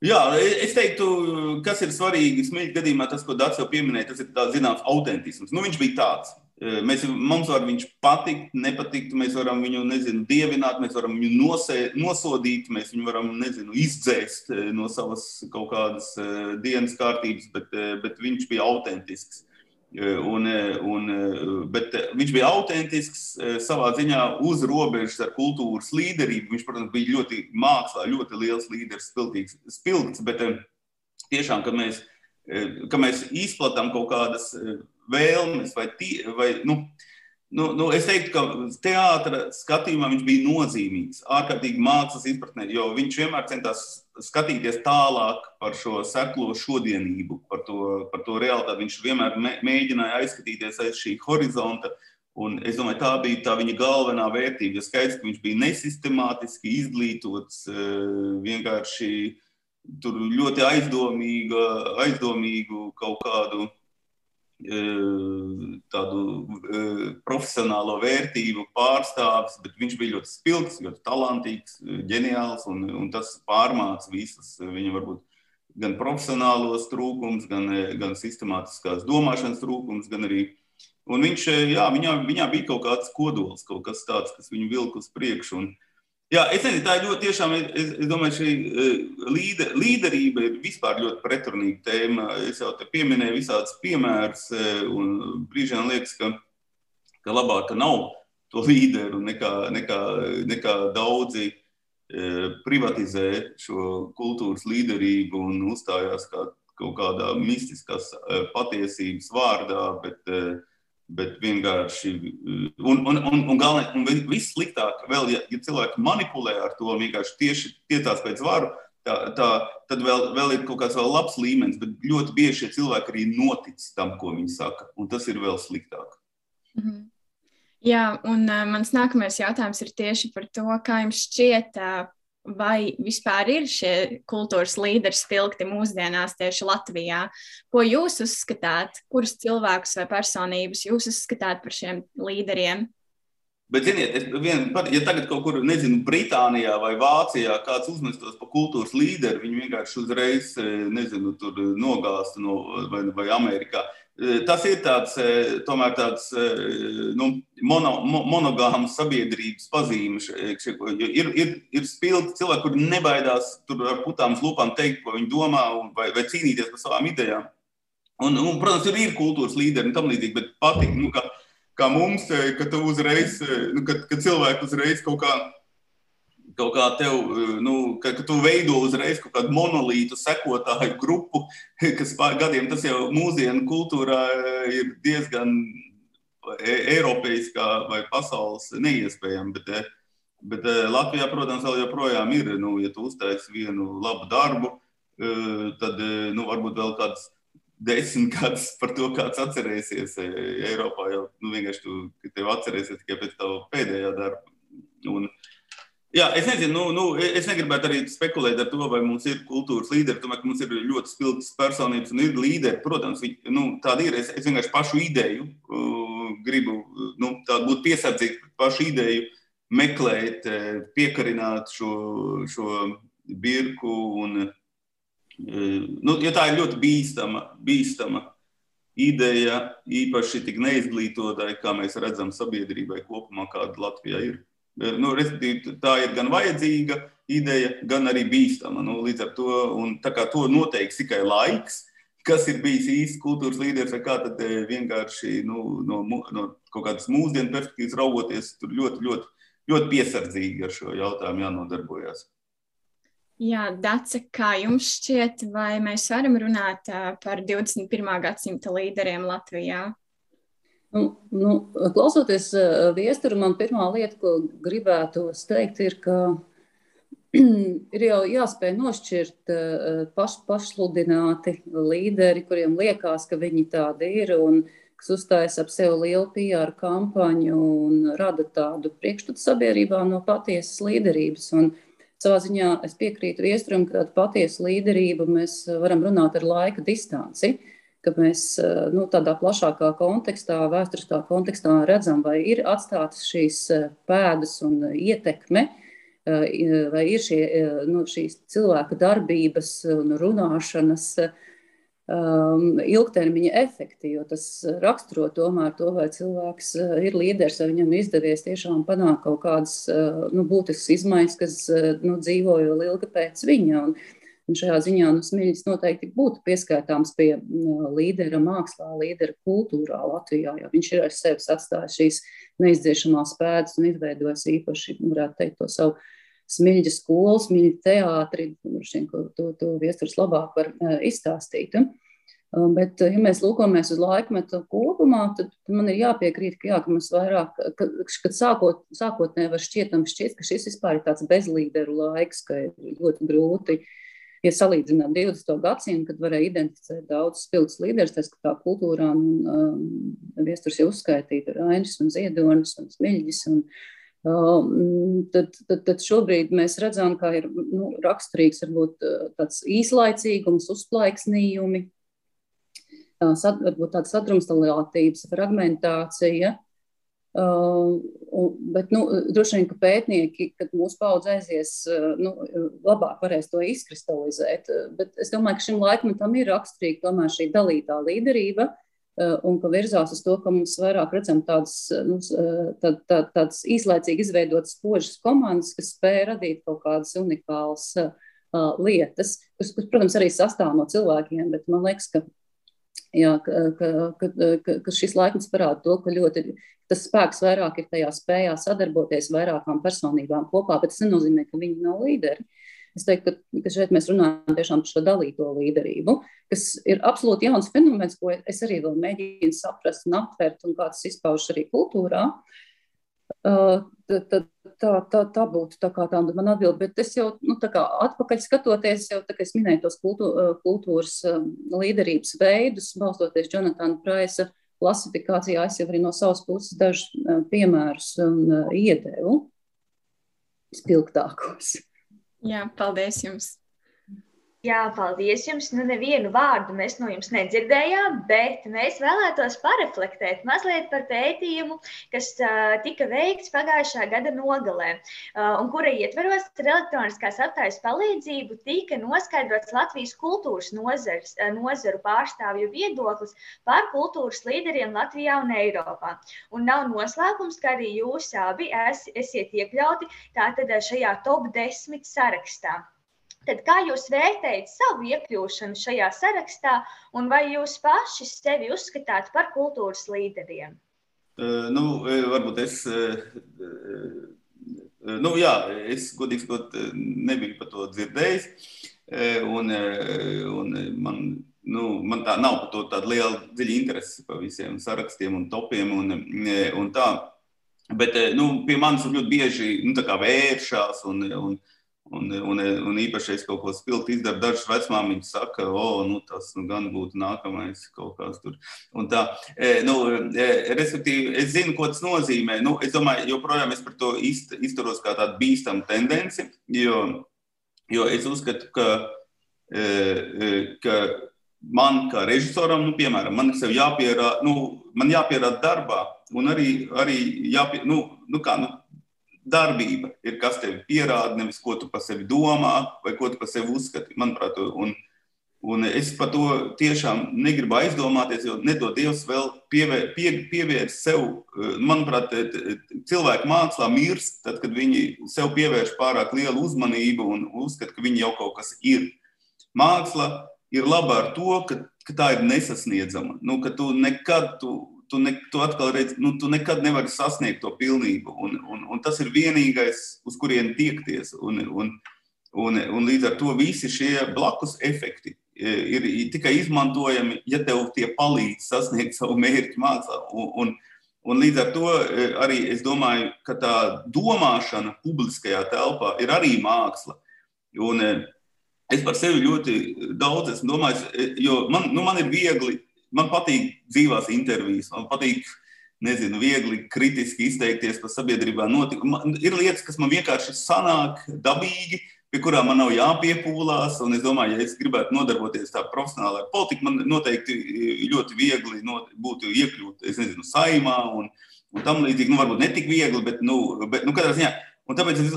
Jā, es teiktu, kas ir svarīgi Smilģa gadījumā, tas, ko Dārts jau pieminēja, tas ir tāds zināms autentisms. Nu, viņš bija tāds. Mēs, mums var viņš patikt, nepatikt, mēs varam viņu, nezinu, dievināt, mēs varam viņu nosē, nosodīt, mēs viņu varam, nezinu, izdzēst no savas kaut kādas dienas kārtības, bet, bet viņš bija autentisks. Un, un, bet viņš bija autentisks savā ziņā uz robežas ar kultūras līderību. Viņš, protams, bija ļoti mākslā, ļoti liels līderis, spilgts, spilgts bet tiešām, kad mēs, kad mēs izplatām kaut kādas vēlmes vai, tie, vai nu, Nu, nu, es teiktu, ka teātris skatījumā viņš bija nozīmīgs, ārkārtīgi mākslas izpratnē, jo viņš vienmēr centās skatīties tālāk par šo seklo šodienību, par to, par to realitāti. Viņš vienmēr mēģināja aizskatīties aiz šī horizonta. Un es domāju, tā bija tā viņa galvenā vērtība. Ja skaidrs, ka viņš bija nesistemātiski izglītots, eh, vienkārši ļoti aizdomīga, aizdomīgu kaut kādu tādu profesionālo vērtību pārstāvis, bet viņš bija ļoti spilgts, ļoti talantīgs, ģeniāls un, un tas pārmāca visas viņa varbūt gan profesionālos trūkums, gan, gan sistemātiskās domāšanas trūkums, gan arī. Un viņš, jā, viņā, viņā bija kaut kāds kodols, kaut kas tāds, kas viņu vilka uz priekšu. Un, uh, Jā, es nezinu, tā ir ļoti tiešām, es, es domāju, šī eh, līder, līderība ir vispār ļoti pretrunīga tēma. Es jau te pieminēju visādus piemērus, eh, un brīžiem liekas, ka, ka labāk, ka nav to līderu, nekā, nekā, nekā daudzi eh, privatizē šo kultūras līderību un uzstājās kā kaut kādā mistiskās patiesības vārdā, bet bet vienkārši. Un, un, un, un galvenais, un viss sliktāk, vēl, ja, ja cilvēki manipulē ar to, vienkārši tieši tiecās pēc varu, tā, tā, tad vēl, vēl ir kaut kāds vēl labs līmenis, bet ļoti bieži šie cilvēki arī notic tam, ko viņi saka, un tas ir vēl sliktāk. Mm -hmm. Jā, un uh, mans nākamais jautājums ir tieši par to, kā jums šķiet, uh, vai vispār ir šie kultūras līderi spilgti mūsdienās tieši Latvijā? Ko jūs uzskatāt, kurus cilvēkus vai personības jūs uzskatāt par šiem līderiem? Bet, ziniet, es, vien, ja tagad kaut kur, nezinu, Britānijā vai Vācijā kāds uzmestos par kultūras līderi, viņi vienkārši uzreiz, nezinu, tur nogāztu no, vai, vai Amerikā. Eh, tas ir tāds, eh, tomēr tāds eh, nu, mono, monogāms sabiedrības pazīme. Ir, ir, ir spilgti cilvēki, kuri nebaidās ar putām lūpām teikt, ko viņi domā, vai, vai cīnīties par savām idejām. Un, un, protams, ir, ir kultūras līderi un tam līdzīgi, bet patīk, nu, ka, kā mums, ka tu uzreiz, nu, kad, kad cilvēki uzreiz kaut kādā kaut kā tev, eh, nu, ka, ka tu veido uzreiz kaut kādu monolītu sekotāju grupu, kas pār gadiem tas jau mūsdienu kultūrā eh, ir diezgan e, eiropeiskā vai pasaules neiespējami. Bet, eh, bet Latvijā, protams, vēl joprojām ir, nu, ja tu uztaisi vienu labu darbu, tad nu, varbūt vēl kāds desmit gadus par to, kāds atcerēsies Eiropā. Jau nu, vienkārši tu tev atcerēsies tikai pēc tava pēdējā darba. Un, Jā, es nezinu, nu, nu, es negribētu arī spekulēt ar to, vai mums ir kultūras līderi. Tomēr mums ir ļoti spilgtas personības un ir līderi. Protams, viņi, nu, tāda ir. Es, es vienkārši pašu ideju uh, gribu nu, būt piesardzīgs par pašu ideju, meklēt, uh, piekarināt šo, šo birku. Un, uh, nu, ja tā ir ļoti bīstama, bīstama ideja, īpaši tik neizglītotai, kā mēs redzam sabiedrībai kopumā, kāda Latvijā ir Nu, tā ir gan vajadzīga ideja, gan arī bīstama. Nu, līdz ar to, to noteiks tikai laiks, kas ir bijis īsts kultūras līderis, vai kā tad vienkārši nu, no, no kaut kādas mūsdienu perspektīvas raugoties, tur ļoti, ļoti, ļoti piesardzīgi ar šo jautājumu jānodarbojas. Jā, Dace, kā jums šķiet, vai mēs varam runāt par 21. gadsimta līderiem Latvijā? Nu, nu, klausoties viesturu, man pirmā lieta, ko gribētu teikt, ir, ka ir jau jāspēj nošķirt paš, pašsludināti līderi, kuriem liekas, ka viņi tādi ir un kas uzstājas ap sevi lielu PR kampaņu un rada tādu priekšstatu sabiedrībā no patiesas līderības. Un, Savā ziņā es piekrītu viesturam, ka patiesu līderību mēs varam runāt ar laika distanci, ka mēs nu, tādā plašākā kontekstā, vēsturiskā kontekstā redzam, vai ir atstātas šīs pēdas un ietekme, vai ir šie, nu, šīs cilvēka darbības un runāšanas um, ilgtermiņa efekti, jo tas raksturo tomēr to, vai cilvēks ir līderis, vai viņam izdevies tiešām panākt kaut kādas nu, būtiskas izmaiņas, kas nu, dzīvo vēl ilgi pēc viņa. Un, un šajā ziņā nu, Smiļs noteikti būtu pieskaitāms pie uh, līdera mākslā, līdera kultūrā Latvijā, jo viņš ir ar sevi atstājis šīs neizdziešamās pēdas un izveidojis īpaši, varētu teikt, to savu smilģa skolu, smilģa teātri, to, to, to viesturs labāk var uh, izstāstīt. Um, bet, ja mēs lūkojamies uz laikmetu kopumā, tad man ir jāpiekrīt, ka, jā, ka mums vairāk, ka, kad sākot, sākotnēji var šķietam šķiet, ka šis vispār ir tāds bezlīderu laiks, ka ir ļoti grūti, ja salīdzināt 20. gadsimtu, kad varēja identificēt daudz spilgts līderus, tas, ka tā kultūrā un um, viesturs jau uzskaitīta Rainis un Ziedonis un Smiļģis un, um, tad, tad, tad šobrīd mēs redzam, ka ir nu, raksturīgs varbūt tāds īslaicīgums, uzplaiksnījumi, sad, varbūt tāda sadrumstalotības, fragmentācija. Uh, bet, nu, droši vien, ka pētnieki, kad mūsu paudze aizies, uh, nu, labāk varēs to izkristalizēt. Bet es domāju, ka šim laikmetam ir raksturīga tomēr šī dalītā līderība, uh, un ka virzās uz to, ka mums vairāk redzam tādas, nu, tā, tā, tādas īslaicīgi izveidotas spožas komandas, kas spēj radīt kaut kādas unikālas uh, lietas, kas, kas, protams, arī sastāv no cilvēkiem, bet man liekas, ka Jā, ka, ka, ka, ka šis laikmets parāda to, ka ļoti tas spēks vairāk ir tajā spējā sadarboties vairākām personībām kopā, bet tas nenozīmē, ka viņi nav līderi. Es teiktu, ka, ka šeit mēs runājam tiešām par šo dalīto līderību, kas ir absolūti jauns fenomens, ko es arī vēl mēģinu saprast un aptvert, un kā tas izpaužas arī kultūrā. Uh, tad, tā, tā, tā būtu tā kā tā man atbild, bet es jau, nu, tā kā atpakaļ skatoties, jau tā kā es minēju tos kultū, kultūras līderības veidus, balstoties Jonatana Praisa klasifikācijā, es jau arī no savas puses dažus piemērus un iedevu spilgtākos. Jā, paldies jums! Jā, paldies jums. Nu, nevienu vārdu mēs no jums nedzirdējām, bet mēs vēlētos pareflektēt mazliet par pētījumu, kas uh, tika veikts pagājušā gada nogalē, uh, un kura ietveros ar elektroniskās aptaujas palīdzību tika noskaidrots Latvijas kultūras nozars, uh, nozaru pārstāvju viedoklis par kultūras līderiem Latvijā un Eiropā. Un nav noslēpums, ka arī jūs abi es, esiet iekļauti tātad šajā top 10 sarakstā. Tad kā jūs vērtējat savu iekļūšanu šajā sarakstā, un vai jūs paši sevi uzskatāt par kultūras līderiem? Uh, nu, varbūt es, uh, nu, jā, es godīgi sakot, nebiju par to dzirdējis. Un, un man, nu, man tā nav par to tāda liela dziļa interese par visiem sarakstiem un topiem un, un tā. Bet nu, pie manis ļoti bieži nu, vēršās un, un, Un, un, un īpaši, ja kaut ko spilgti izdaru, dažas vecmāmiņas saka, o, nu, tas nu, gan būtu nākamais kaut kāds tur. Un tā, e, nu, e, respektīvi, es zinu, ko tas nozīmē. Nu, es domāju, joprojām es par to izt, izturos kā tādu bīstamu tendenci, jo, jo es uzskatu, ka, e, ka man kā režisoram, nu, piemēram, man sev jāpierāda, nu, man jāpierāda darbā, un arī, arī jāpie, nu, nu, kā, nu, darbība ir, kas tev pierāda, nevis ko tu par sevi domā vai ko tu par sevi uzskati. Manuprāt, un, Un es par to tiešām negribu aizdomāties, jo nedod Dievs vēl pievēr, pie, pievērst sev. Eh, manuprāt, cilvēki mākslā mirst, tad, kad viņi sev pievērš pārāk lielu uzmanību un uzskata, ka viņi jau kaut kas ir. Māksla ir laba ar to, ka, ka tā ir nesasniedzama. Nu, ka tu nekad, tu, tu, ne, tu atkal redzi, nu, tu nekad nevari sasniegt to pilnību. Un, un, un tas ir vienīgais, uz kurien tiekties. Un, un, un, un līdz ar to visi šie blakus efekti ir tikai izmantojami, ja tev tie palīdz sasniegt savu mērķu mākslā. Un, un, un līdz ar to e, arī es domāju, ka tā domāšana publiskajā telpā ir arī māksla. Un, e, es par sevi ļoti daudz esmu domājis, e, jo man, nu, man ir viegli, man patīk dzīvās intervijas, man patīk nezinu, viegli kritiski izteikties par sabiedrībā notikumu. Ir lietas, kas man vienkārši sanāk dabīgi, pie kurām man nav jāpiepūlās. Un es domāju, ja es gribētu nodarboties tā profesionāli ar politiku, man noteikti ļoti viegli not, būtu iekļūt, es nezinu, saimā un, un tam līdzīgi. Nu, varbūt ne tik viegli, bet, nu, bet nu, katrā ziņā. Un tāpēc es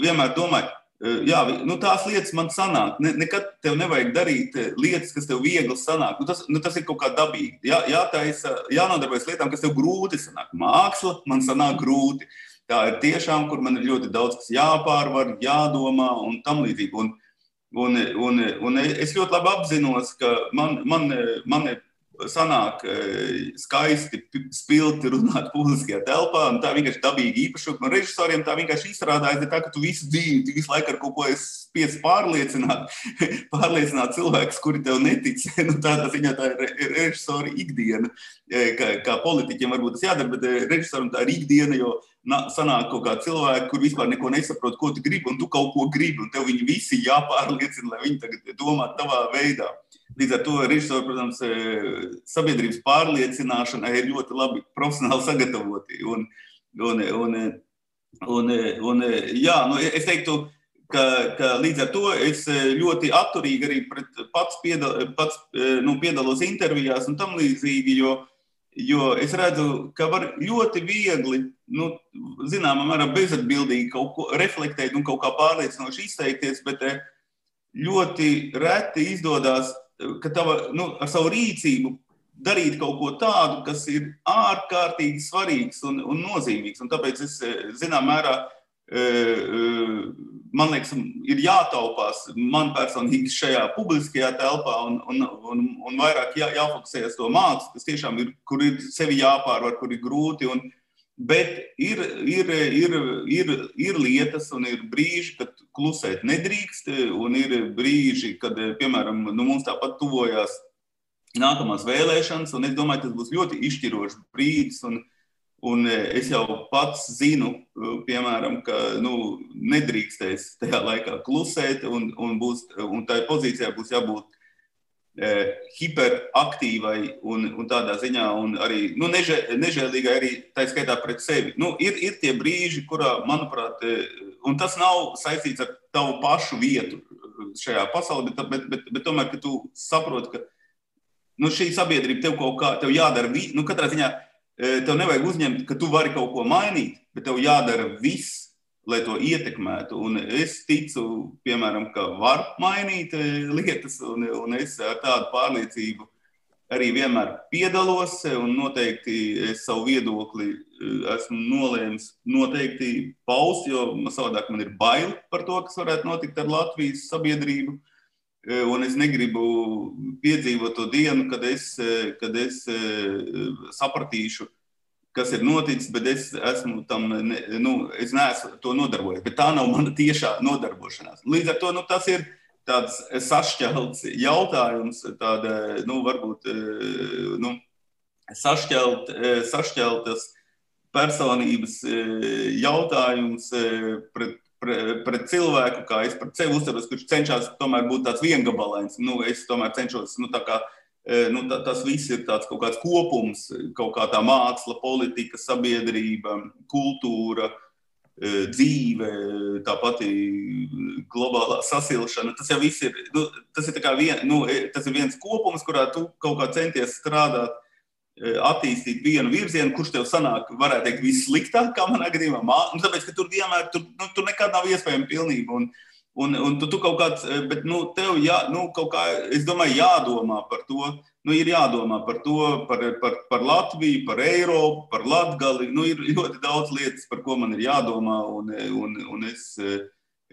vienmēr domāju, jā, nu, tās lietas man sanāk. Ne, nekad tev nevajag darīt lietas, kas tev viegli sanāk. Nu, tas, nu, tas ir kaut kā dabīgi. Jā, jātaisa, jānodarbojas lietām, kas tev grūti sanāk. Māksla man sanāk grūti. Tā ir tiešām, kur man ir ļoti daudz kas jāpārvar, jādomā un tam līdzīgi. Un, un, un, un es ļoti labi apzinos, ka man, man, man sanāk e, skaisti, spilgti runāt publiskajā telpā. Tā vienkārši dabīga īpašība. Man režisoriem tā vienkārši izrādās, tā, ka tu visu dzīvi, tu visu laiku ar kaut ko spiests pārliecināt, pārliecināt cilvēkus, kuri tev netic. nu, tā tas viņa tā ir režisora ikdiena. E, kā, kā politiķiem varbūt tas jādara, bet e, režisoram tā ir ikdiena, jo sanāk kaut kādi cilvēki, kur vispār neko nesaprot, ko tu gribi, un tu kaut ko gribi, un tev viņi visi jāpārliecina, lai viņi tagad domā tavā veidā. Līdz ar to režisori, protams, e, sabiedrības pārliecināšanai ir ļoti labi profesionāli sagatavoti. Un, un, un, un, un, jā, nu, es teiktu, ka, ka līdz ar to es ļoti atturīgi arī pats, piedal, pats nu, piedalos intervijās un tam līdzīgi, jo, jo es redzu, ka var ļoti viegli, nu, zināmā mērā bezatbildīgi kaut ko reflektēt un kaut kā pārliecinoši izteikties, bet ļoti reti izdodas ka tava, nu, ar savu rīcību darīt kaut ko tādu, kas ir ārkārtīgi svarīgs un, un nozīmīgs. Un tāpēc es, eh, zinām, mērā, eh, eh, man liekas, ir jātaupās man personīgi šajā publiskajā telpā un, un, un, un vairāk jā, jāfokusējas to mākslu, kas tiešām ir, kur ir sevi jāpārvar, kur ir grūti. Un, Bet ir, ir, ir, ir, ir lietas un ir brīži, kad klusēt nedrīkst, un ir brīži, kad, piemēram, nu, mums tāpat tuvojās nākamās vēlēšanas, un es domāju, tas būs ļoti izšķirošs brīdis. Un, un es jau pats zinu, piemēram, ka nu, nedrīkstēs tajā laikā klusēt, un, un, būs, un tā pozīcijā būs jābūt hiperaktīvai un, un tādā ziņā, un arī nu, nežē, nežēlīgai, arī tā skaitā pret sevi. Nu, ir, ir tie brīži, kurā, manuprāt, eh, un tas nav saistīts ar tavu pašu vietu šajā pasaulē, bet, bet, bet, bet tomēr, ka tu saproti, ka nu, šī sabiedrība tev kaut kā tev jādara, nu, katrā ziņā eh, tev nevajag uzņemt, ka tu vari kaut ko mainīt, bet tev jādara viss lai to ietekmētu. Un es ticu, piemēram, ka var mainīt eh, lietas, un, un es ar tādu pārliecību arī vienmēr piedalos, un noteikti es savu viedokli eh, esmu nolēmis noteikti paust, jo savādāk man ir bail par to, kas varētu notikt ar Latvijas sabiedrību. Eh, un es negribu piedzīvot to dienu, kad es, kad es sapratīšu, kas ir noticis, bet es esmu tam, ne, nu, es neesmu to nodarbojies. Bet tā nav mana tiešā nodarbošanās. Līdz ar to nu, tas ir tāds sašķelts jautājums, tāda, nu, varbūt, eh, nu, sašķelt, eh, sašķeltas personības eh, jautājums pret, pret, pret cilvēku, kā es pret sevi uztveros, kurš cenšas tomēr būt tāds viengabalains. Nu, es tomēr cenšos, nu, tā kā nu, ta, tas viss ir kaut kāds kopums, kaut kā tā māksla, politika, sabiedrība, kultūra, dzīve, tā pati globālā sasilšana. Tas jau viss ir, nu, tas ir, vien, nu, tas ir viens kopums, kurā tu kaut kā centies strādāt, attīstīt vienu virzienu, kurš tev sanāk, varētu teikt, vissliktāk, kā manā gadījumā. Nu, tāpēc, ka tur vienmēr, tur, nu, tur nekad nav iespējama pilnība. Un, Un, un tu, tu kaut kāds, bet nu, tev jā, nu, kaut kā, es domāju, jādomā par to. Nu, ir jādomā par to, par, par, par Latviju, par Eiropu, par Latgali. Nu, ir ļoti daudz lietas, par ko man ir jādomā. Un, un, un es,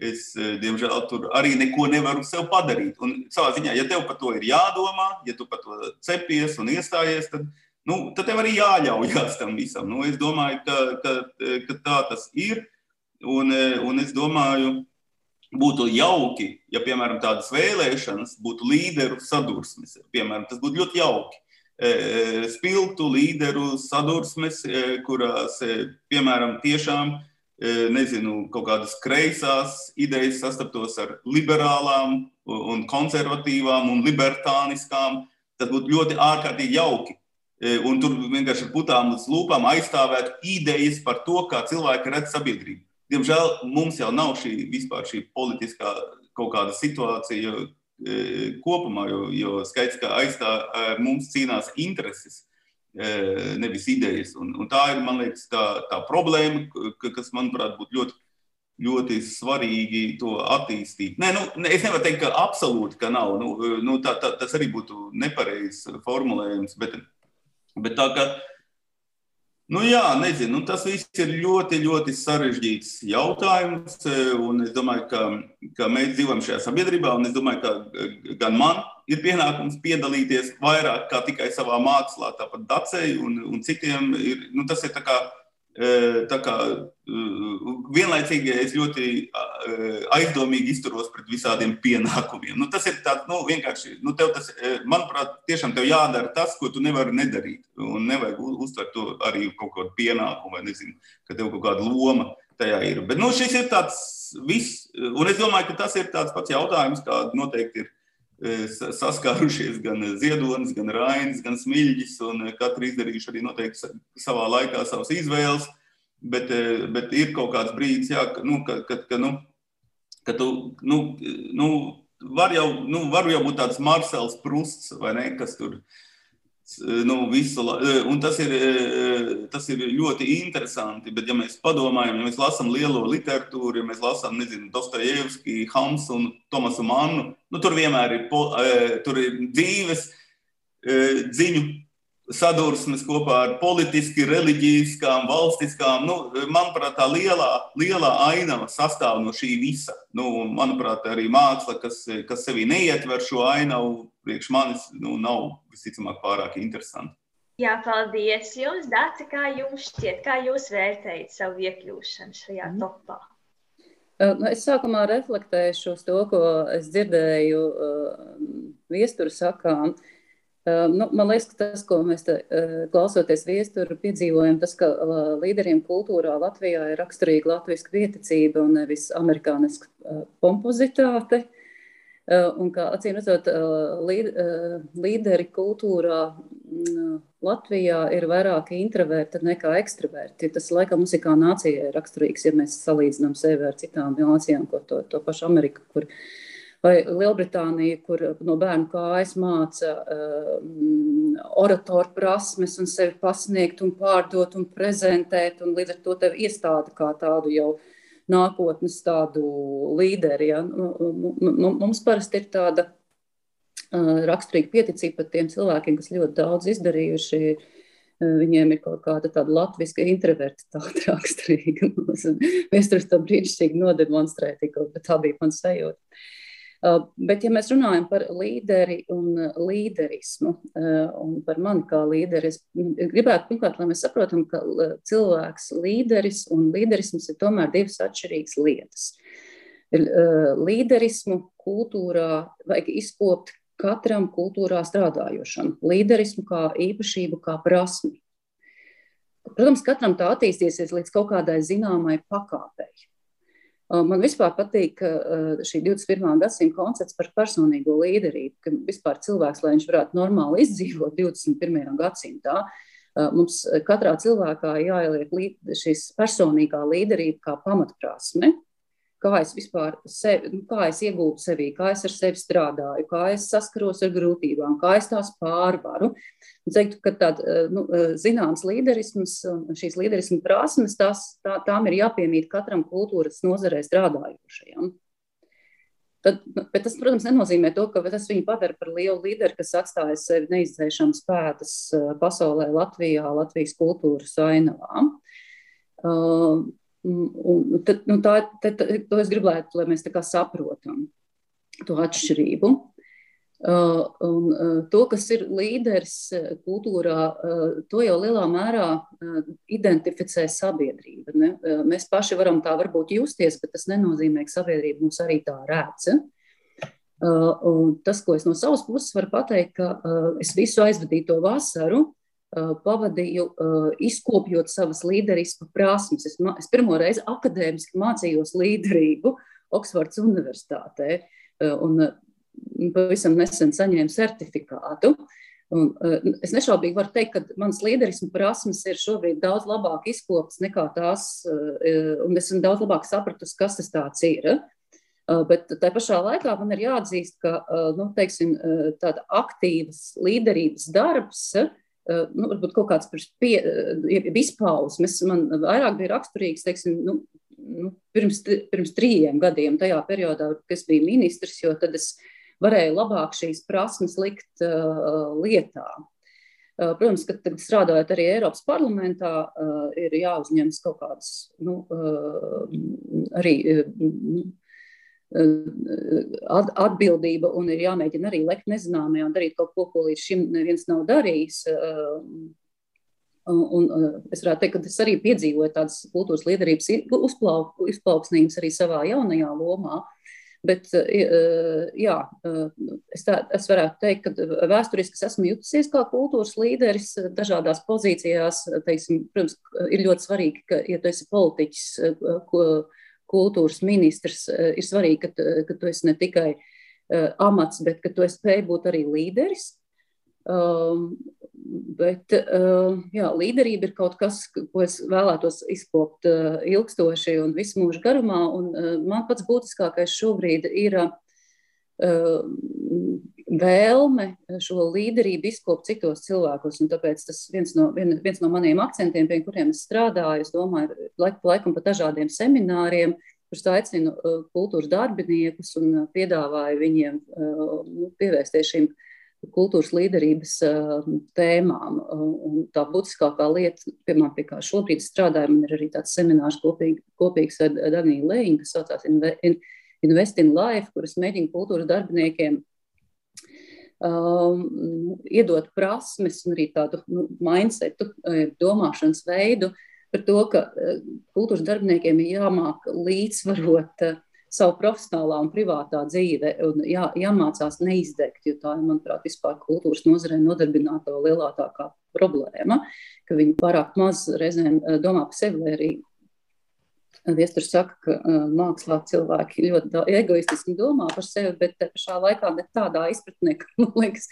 es, diemžēl, tur arī neko nevaru sev padarīt. Un savā ziņā, ja tev par to ir jādomā, ja tu par to cepies un iestājies, tad, nu, tad tev arī jāļaujas tam visam. Nu, es domāju, ka, ka, ka tā tas ir. Un, un es domāju, būtu jauki, ja, piemēram, tādas vēlēšanas būtu līderu sadursmes. Piemēram, tas būtu ļoti jauki. E, e, spilgtu līderu sadursmes, e, kurās, piemēram, tiešām nezinu, kaut kādas kreisās idejas sastaptos ar liberālām, un konservatīvām un libertāniskām. Tas būtu ļoti ārkārtīgi jauki. Un tur vienkārši ar putām uz lūpām aizstāvēt idejas par to, kā cilvēki redz sabiedrību. Diemžēl mums jau nav šī vispār šī politiskā kaut kāda situācija e, kopumā, jo, jo skaidrs, ka aiz tā e, mums cīnās intereses, e, nevis idejas. Un, un tā ir, man liekas, tā, tā problēma, kas, manuprāt, būtu ļoti, ļoti svarīgi to attīstīt. Nē, nu, es nevaru teikt, ka absolūti, ka nav. Nu, nu, tā, tā, tas arī būtu nepareizs formulējums, bet, bet tā kā Nu, jā, nezinu, nu, tas viss ir ļoti, ļoti sarežģīts jautājums. E, es domāju, ka, ka mēs dzīvojam šajā sabiedrībā, un es domāju, ka gan man ir pienākums piedalīties vairāk kā tikai savā mākslā, tāpat Dacei un, un citiem. Ir, nu, tas ir kā Tā kā vienlaicīgi es ļoti aizdomīgi izturos pret visādiem pienākumiem. Nu, tas ir tāds, nu, vienkārši, nu, tev tas, manuprāt, tiešām tev jādara tas, ko tu nevari nedarīt. Un nevajag uztvert to arī kaut kādu pienākumu, vai nezinu, ka tev kaut kāda loma tajā ir. Bet nu, šis ir tāds viss, un es domāju, ka tas ir tāds pats jautājums, kā noteikti ir saskārušies gan Ziedonis, gan Rainis, gan Smilģis, un katru izdarījuši arī noteikti savā laikā savas izvēles. Bet, bet ir kaut kāds brīdis, jā, ka, nu, ka, ka, ka, nu, ka tu nu, nu, var jau, nu, var jau būt tāds Marsels Prusts vai ne, kas tur ir nu, visu, un tas ir, tas ir ļoti interesanti. Bet, ja mēs padomājam, ja mēs lasām lielo literatūru, ja mēs lasām, Dostojevski, Hamsu un Tomasu Mannu, nu, tur vienmēr ir, tur ir dzīves dziņu sadursmes kopā ar politiski, reliģiskām, valstiskām. Nu, manuprāt, tā lielā, lielā ainava sastāv no šī visa. Nu, manuprāt, arī māksla, kas, kas sevī neietver šo ainavu, priekš manis nu, nav visticamāk pārāk interesanti. Jā, paldies jums, Dārci. Kā jums šķiet, kā jūs vērtējat savu iekļūšanu šajā mm. topā? Nu, es sākumā reflektēšu uz to, ko es dzirdēju uh, viesturu sakām. Uh, Nu, man liekas, ka tas, ko mēs te, klausoties viesturu, piedzīvojam, tas, ka līderiem kultūrā Latvijā ir raksturīga latviešu pieticība un nevis amerikāniska pompozitāte. Un kā acīm redzot, līderi kultūrā Latvijā ir vairāk introverti nekā ekstraverti. Tas laikam mums ir kā nācijai raksturīgs, ja mēs salīdzinām sevi ar citām nācijām, ko to, to pašu Ameriku, kur uh, vai Lielbritānija, kur no bērnu kājas māca um, oratoru prasmes un sevi pasniegt un pārdot un prezentēt, un līdz ar to tevi iestāda kā tādu jau nākotnes tādu līderi. Ja? Nu, nu, nu, mums parasti ir tāda uh, raksturīga pieticība pat tiem cilvēkiem, kas ļoti daudz izdarījuši. Viņiem ir kaut kāda tāda latviešu introvertitāte raksturīga. Mēs tur tam brīnišķīgi nodemonstrējām, bet tā bija mana sajūta. Uh, bet, ja mēs runājam par līderi un līderismu, uh, un par mani kā līderi, es gribētu pirmkārt, lai mēs saprotam, ka cilvēks līderis un līderisms ir tomēr divas atšķirīgas lietas. Līderismu kultūrā vajag izkopt katram kultūrā strādājošam. Līderismu kā īpašību, kā prasmi. Protams, katram tā attīstīsies līdz kaut kādai zināmai pakāpei. Man vispār patīk šī 21. gadsimta koncepts par personīgo līderību, ka vispār cilvēks, lai viņš varētu normāli izdzīvot 21. gadsimtā, mums katrā cilvēkā jāieliek šīs personīgā līderība kā pamatprasme kā es vispār sevi, nu, kā es iegūstu sevī, kā es ar sevi strādāju, kā es saskaros ar grūtībām, kā es tās pārvaru. Es teiktu, ka tād, eh, nu, eh, zināms līderisms un šīs līderismu prasmes, tās, tā, tām ir jāpiemīt katram kultūras nozarē strādājošajam. Tad, bet tas, protams, nenozīmē to, ka tas viņu padara par lielu līderi, kas atstāja sevi neizdzēšams pēdas pasaulē, Latvijā, Latvijas kultūras ainavā. Uh, un tad, nu, tā, tad, to es gribētu, lai mēs saprotam to atšķirību. Uh, un, uh, to, kas ir līderis uh, kultūrā, to jau lielā mērā identificē sabiedrība. Ne? Mēs paši varam tā varbūt justies, bet tas nenozīmē, ka sabiedrība mums arī tā redz. Tas, ko es no savas puses varu pateikt, ka es visu aizvadīto vasaru pavadīju izkopjot savas līderismu prasmes. Es, es pirmo reizi akadēmiski mācījos līderību Oksfords Universitātē. Un pavisam nesen saņēmu certifikātu. Un, uh, es nešaubīgi varu teikt, ka manas līderismu prasmes ir šobrīd daudz labāk izkoptas nekā tās, uh, un es esmu daudz labāk sapratusi, kas tas tāds ir. Uh, bet tā pašā laikā man ir jāatzīst, ka nu, teiksim, tāda aktīvas līderības darbs, nu, varbūt kaut kāds pie, izpausmes, man vairāk bija raksturīgs, teiksim, nu, nu, pirms, pirms trījiem gadiem, tajā periodā, kad es biju ministrs, jo tad es varēja labāk šīs prasmes likt uh, lietā. Uh, protams, ka tagad strādājot arī Eiropas parlamentā, uh, ir jāuzņemas kaut kādas nu, arī atbildība un ir jāmēģina arī lekt nezināmajā un darīt kaut ko, ko līdz šim neviens nav darījis. Un, un es varētu teikt, ka es arī piedzīvoju tādas kultūras liederības izplauksnības arī savā jaunajā lomā. Bet, eh, eh, jā, eh, es, tā, es varētu teikt, ka vēsturiski esmu jutusies kā kultūras līderis dažādās pozīcijās. Teiksim, protams, ir ļoti svarīgi, ka, ja tu esi politiķis, kultūras ministrs, ir svarīgi, ka, ka tu esi ne tikai amats, bet ka tu spēj būt arī līderis. Um, bet jā, līderība ir kaut kas, ko es vēlētos izkopt ilgstoši un visu mūžu garumā. Un, man pats būtiskākais šobrīd ir vēlme šo līderību izkopt citos cilvēkos. Tāpēc tas viens no, vien, viens no maniem akcentiem, pie kuriem es strādāju, es domāju, laik, laikam pa dažādiem semināriem, kurus aicinu kultūras darbiniekus un piedāvāju viņiem nu, pievērsties šīm kultūras līderības tēmām. Un tā būtiskākā lieta, piemēram, pie kā šobrīd strādājam, ir arī tāds seminārs kopīgi, kopīgs ar Dagniju Lēņu, kas saucās Invest in Life, kuras mēģina kultūras darbiniekiem um, iedot prasmes un arī tādu nu, mindsetu, domāšanas veidu par to, ka kultūras darbiniekiem ir jāmāk līdzsvarot uh, savu profesionālā un privātā dzīve un jā, jāmācās neizdegt, jo tā ir, manuprāt, vispār kultūras nozarē nodarbināto lielākā problēma, ka viņi pārāk maz reizēm eh, domā par sevi, lai arī Viesturs saka, ka uh, mākslā cilvēki ļoti egoistiski domā par sevi, bet pašā laikā ne tādā izpratnē, ka, man liekas,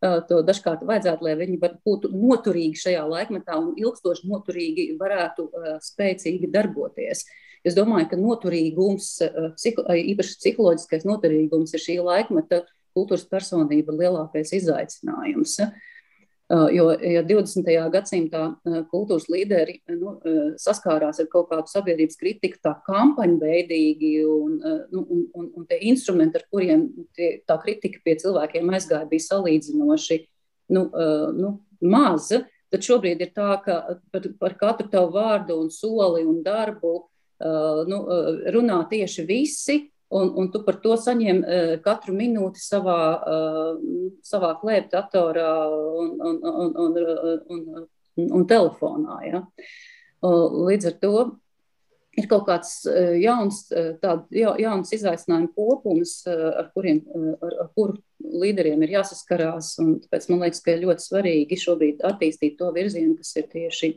uh, to dažkārt vajadzētu, lai viņi būtu noturīgi šajā laikmetā un ilgstoši noturīgi varētu uh, spēcīgi darboties. Es domāju, ka noturīgums, psiho, eh, īpaši psiholoģiskais noturīgums, ir šī laikmeta kultūras personība lielākais izaicinājums. Eh, jo ja 20. gadsimtā kultūras līderi nu, saskārās ar kaut kādu sabiedrības kritiku, tā kampaņveidīgi un, nu, un, un, un tie instrumenti, ar kuriem tie, tā kritika pie cilvēkiem aizgāja, bija salīdzinoši nu, nu, maza. Tad šobrīd ir tā, ka par, par katru tavu vārdu un soli un darbu nu, runā tieši visi, un, un tu par to saņem uh, katru minūti savā, savā klēpdatorā un, un, un, un, un, un telefonā. Ja? Līdz ar to ir kaut kāds jauns, tād, ja, jauns izaicinājumu kopums, ar, kuriem, ar, ar kuru līderiem ir jāsaskarās. Tāpēc man liekas, ka ļoti svarīgi šobrīd attīstīt to virzienu, kas ir tieši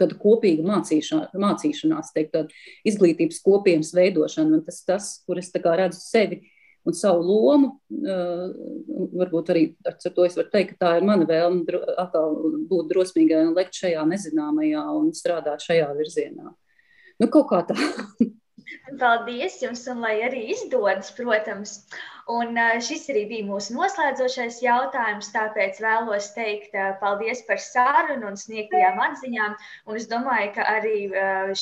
kāda kopīga mācīšanās, mācīšanās teikt, izglītības kopienas veidošana. Tas, tas, kur es redzu sevi un savu lomu, uh, varbūt arī ar to es varu teikt, ka tā ir mana vēlme atkal būt drosmīgai un lekt šajā nezināmajā un strādāt šajā virzienā. Nu, kaut kā tā. Paldies jums, un lai arī izdodas, protams. Un šis arī bija mūsu noslēdzošais jautājums, tāpēc vēlos teikt paldies par sarunu un sniegtajām atziņām. Un es domāju, ka arī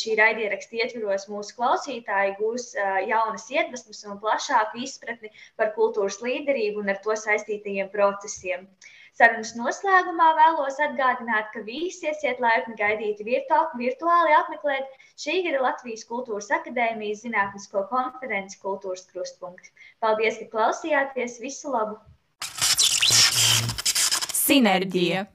šī raidieraksta ietvaros mūsu klausītāji gūs jaunas iedvesmas un plašāku izpratni par kultūras līderību un ar to saistītajiem procesiem. Sarunas noslēgumā vēlos atgādināt, ka visi esiet laipni gaidīti virtu virtuāli apmeklēt šī ir Latvijas Kultūras Akadēmijas zinātnisko konferenci Kultūras krustpunkti. Paldies, ka klausījāties! Visu labu! Sinerģija!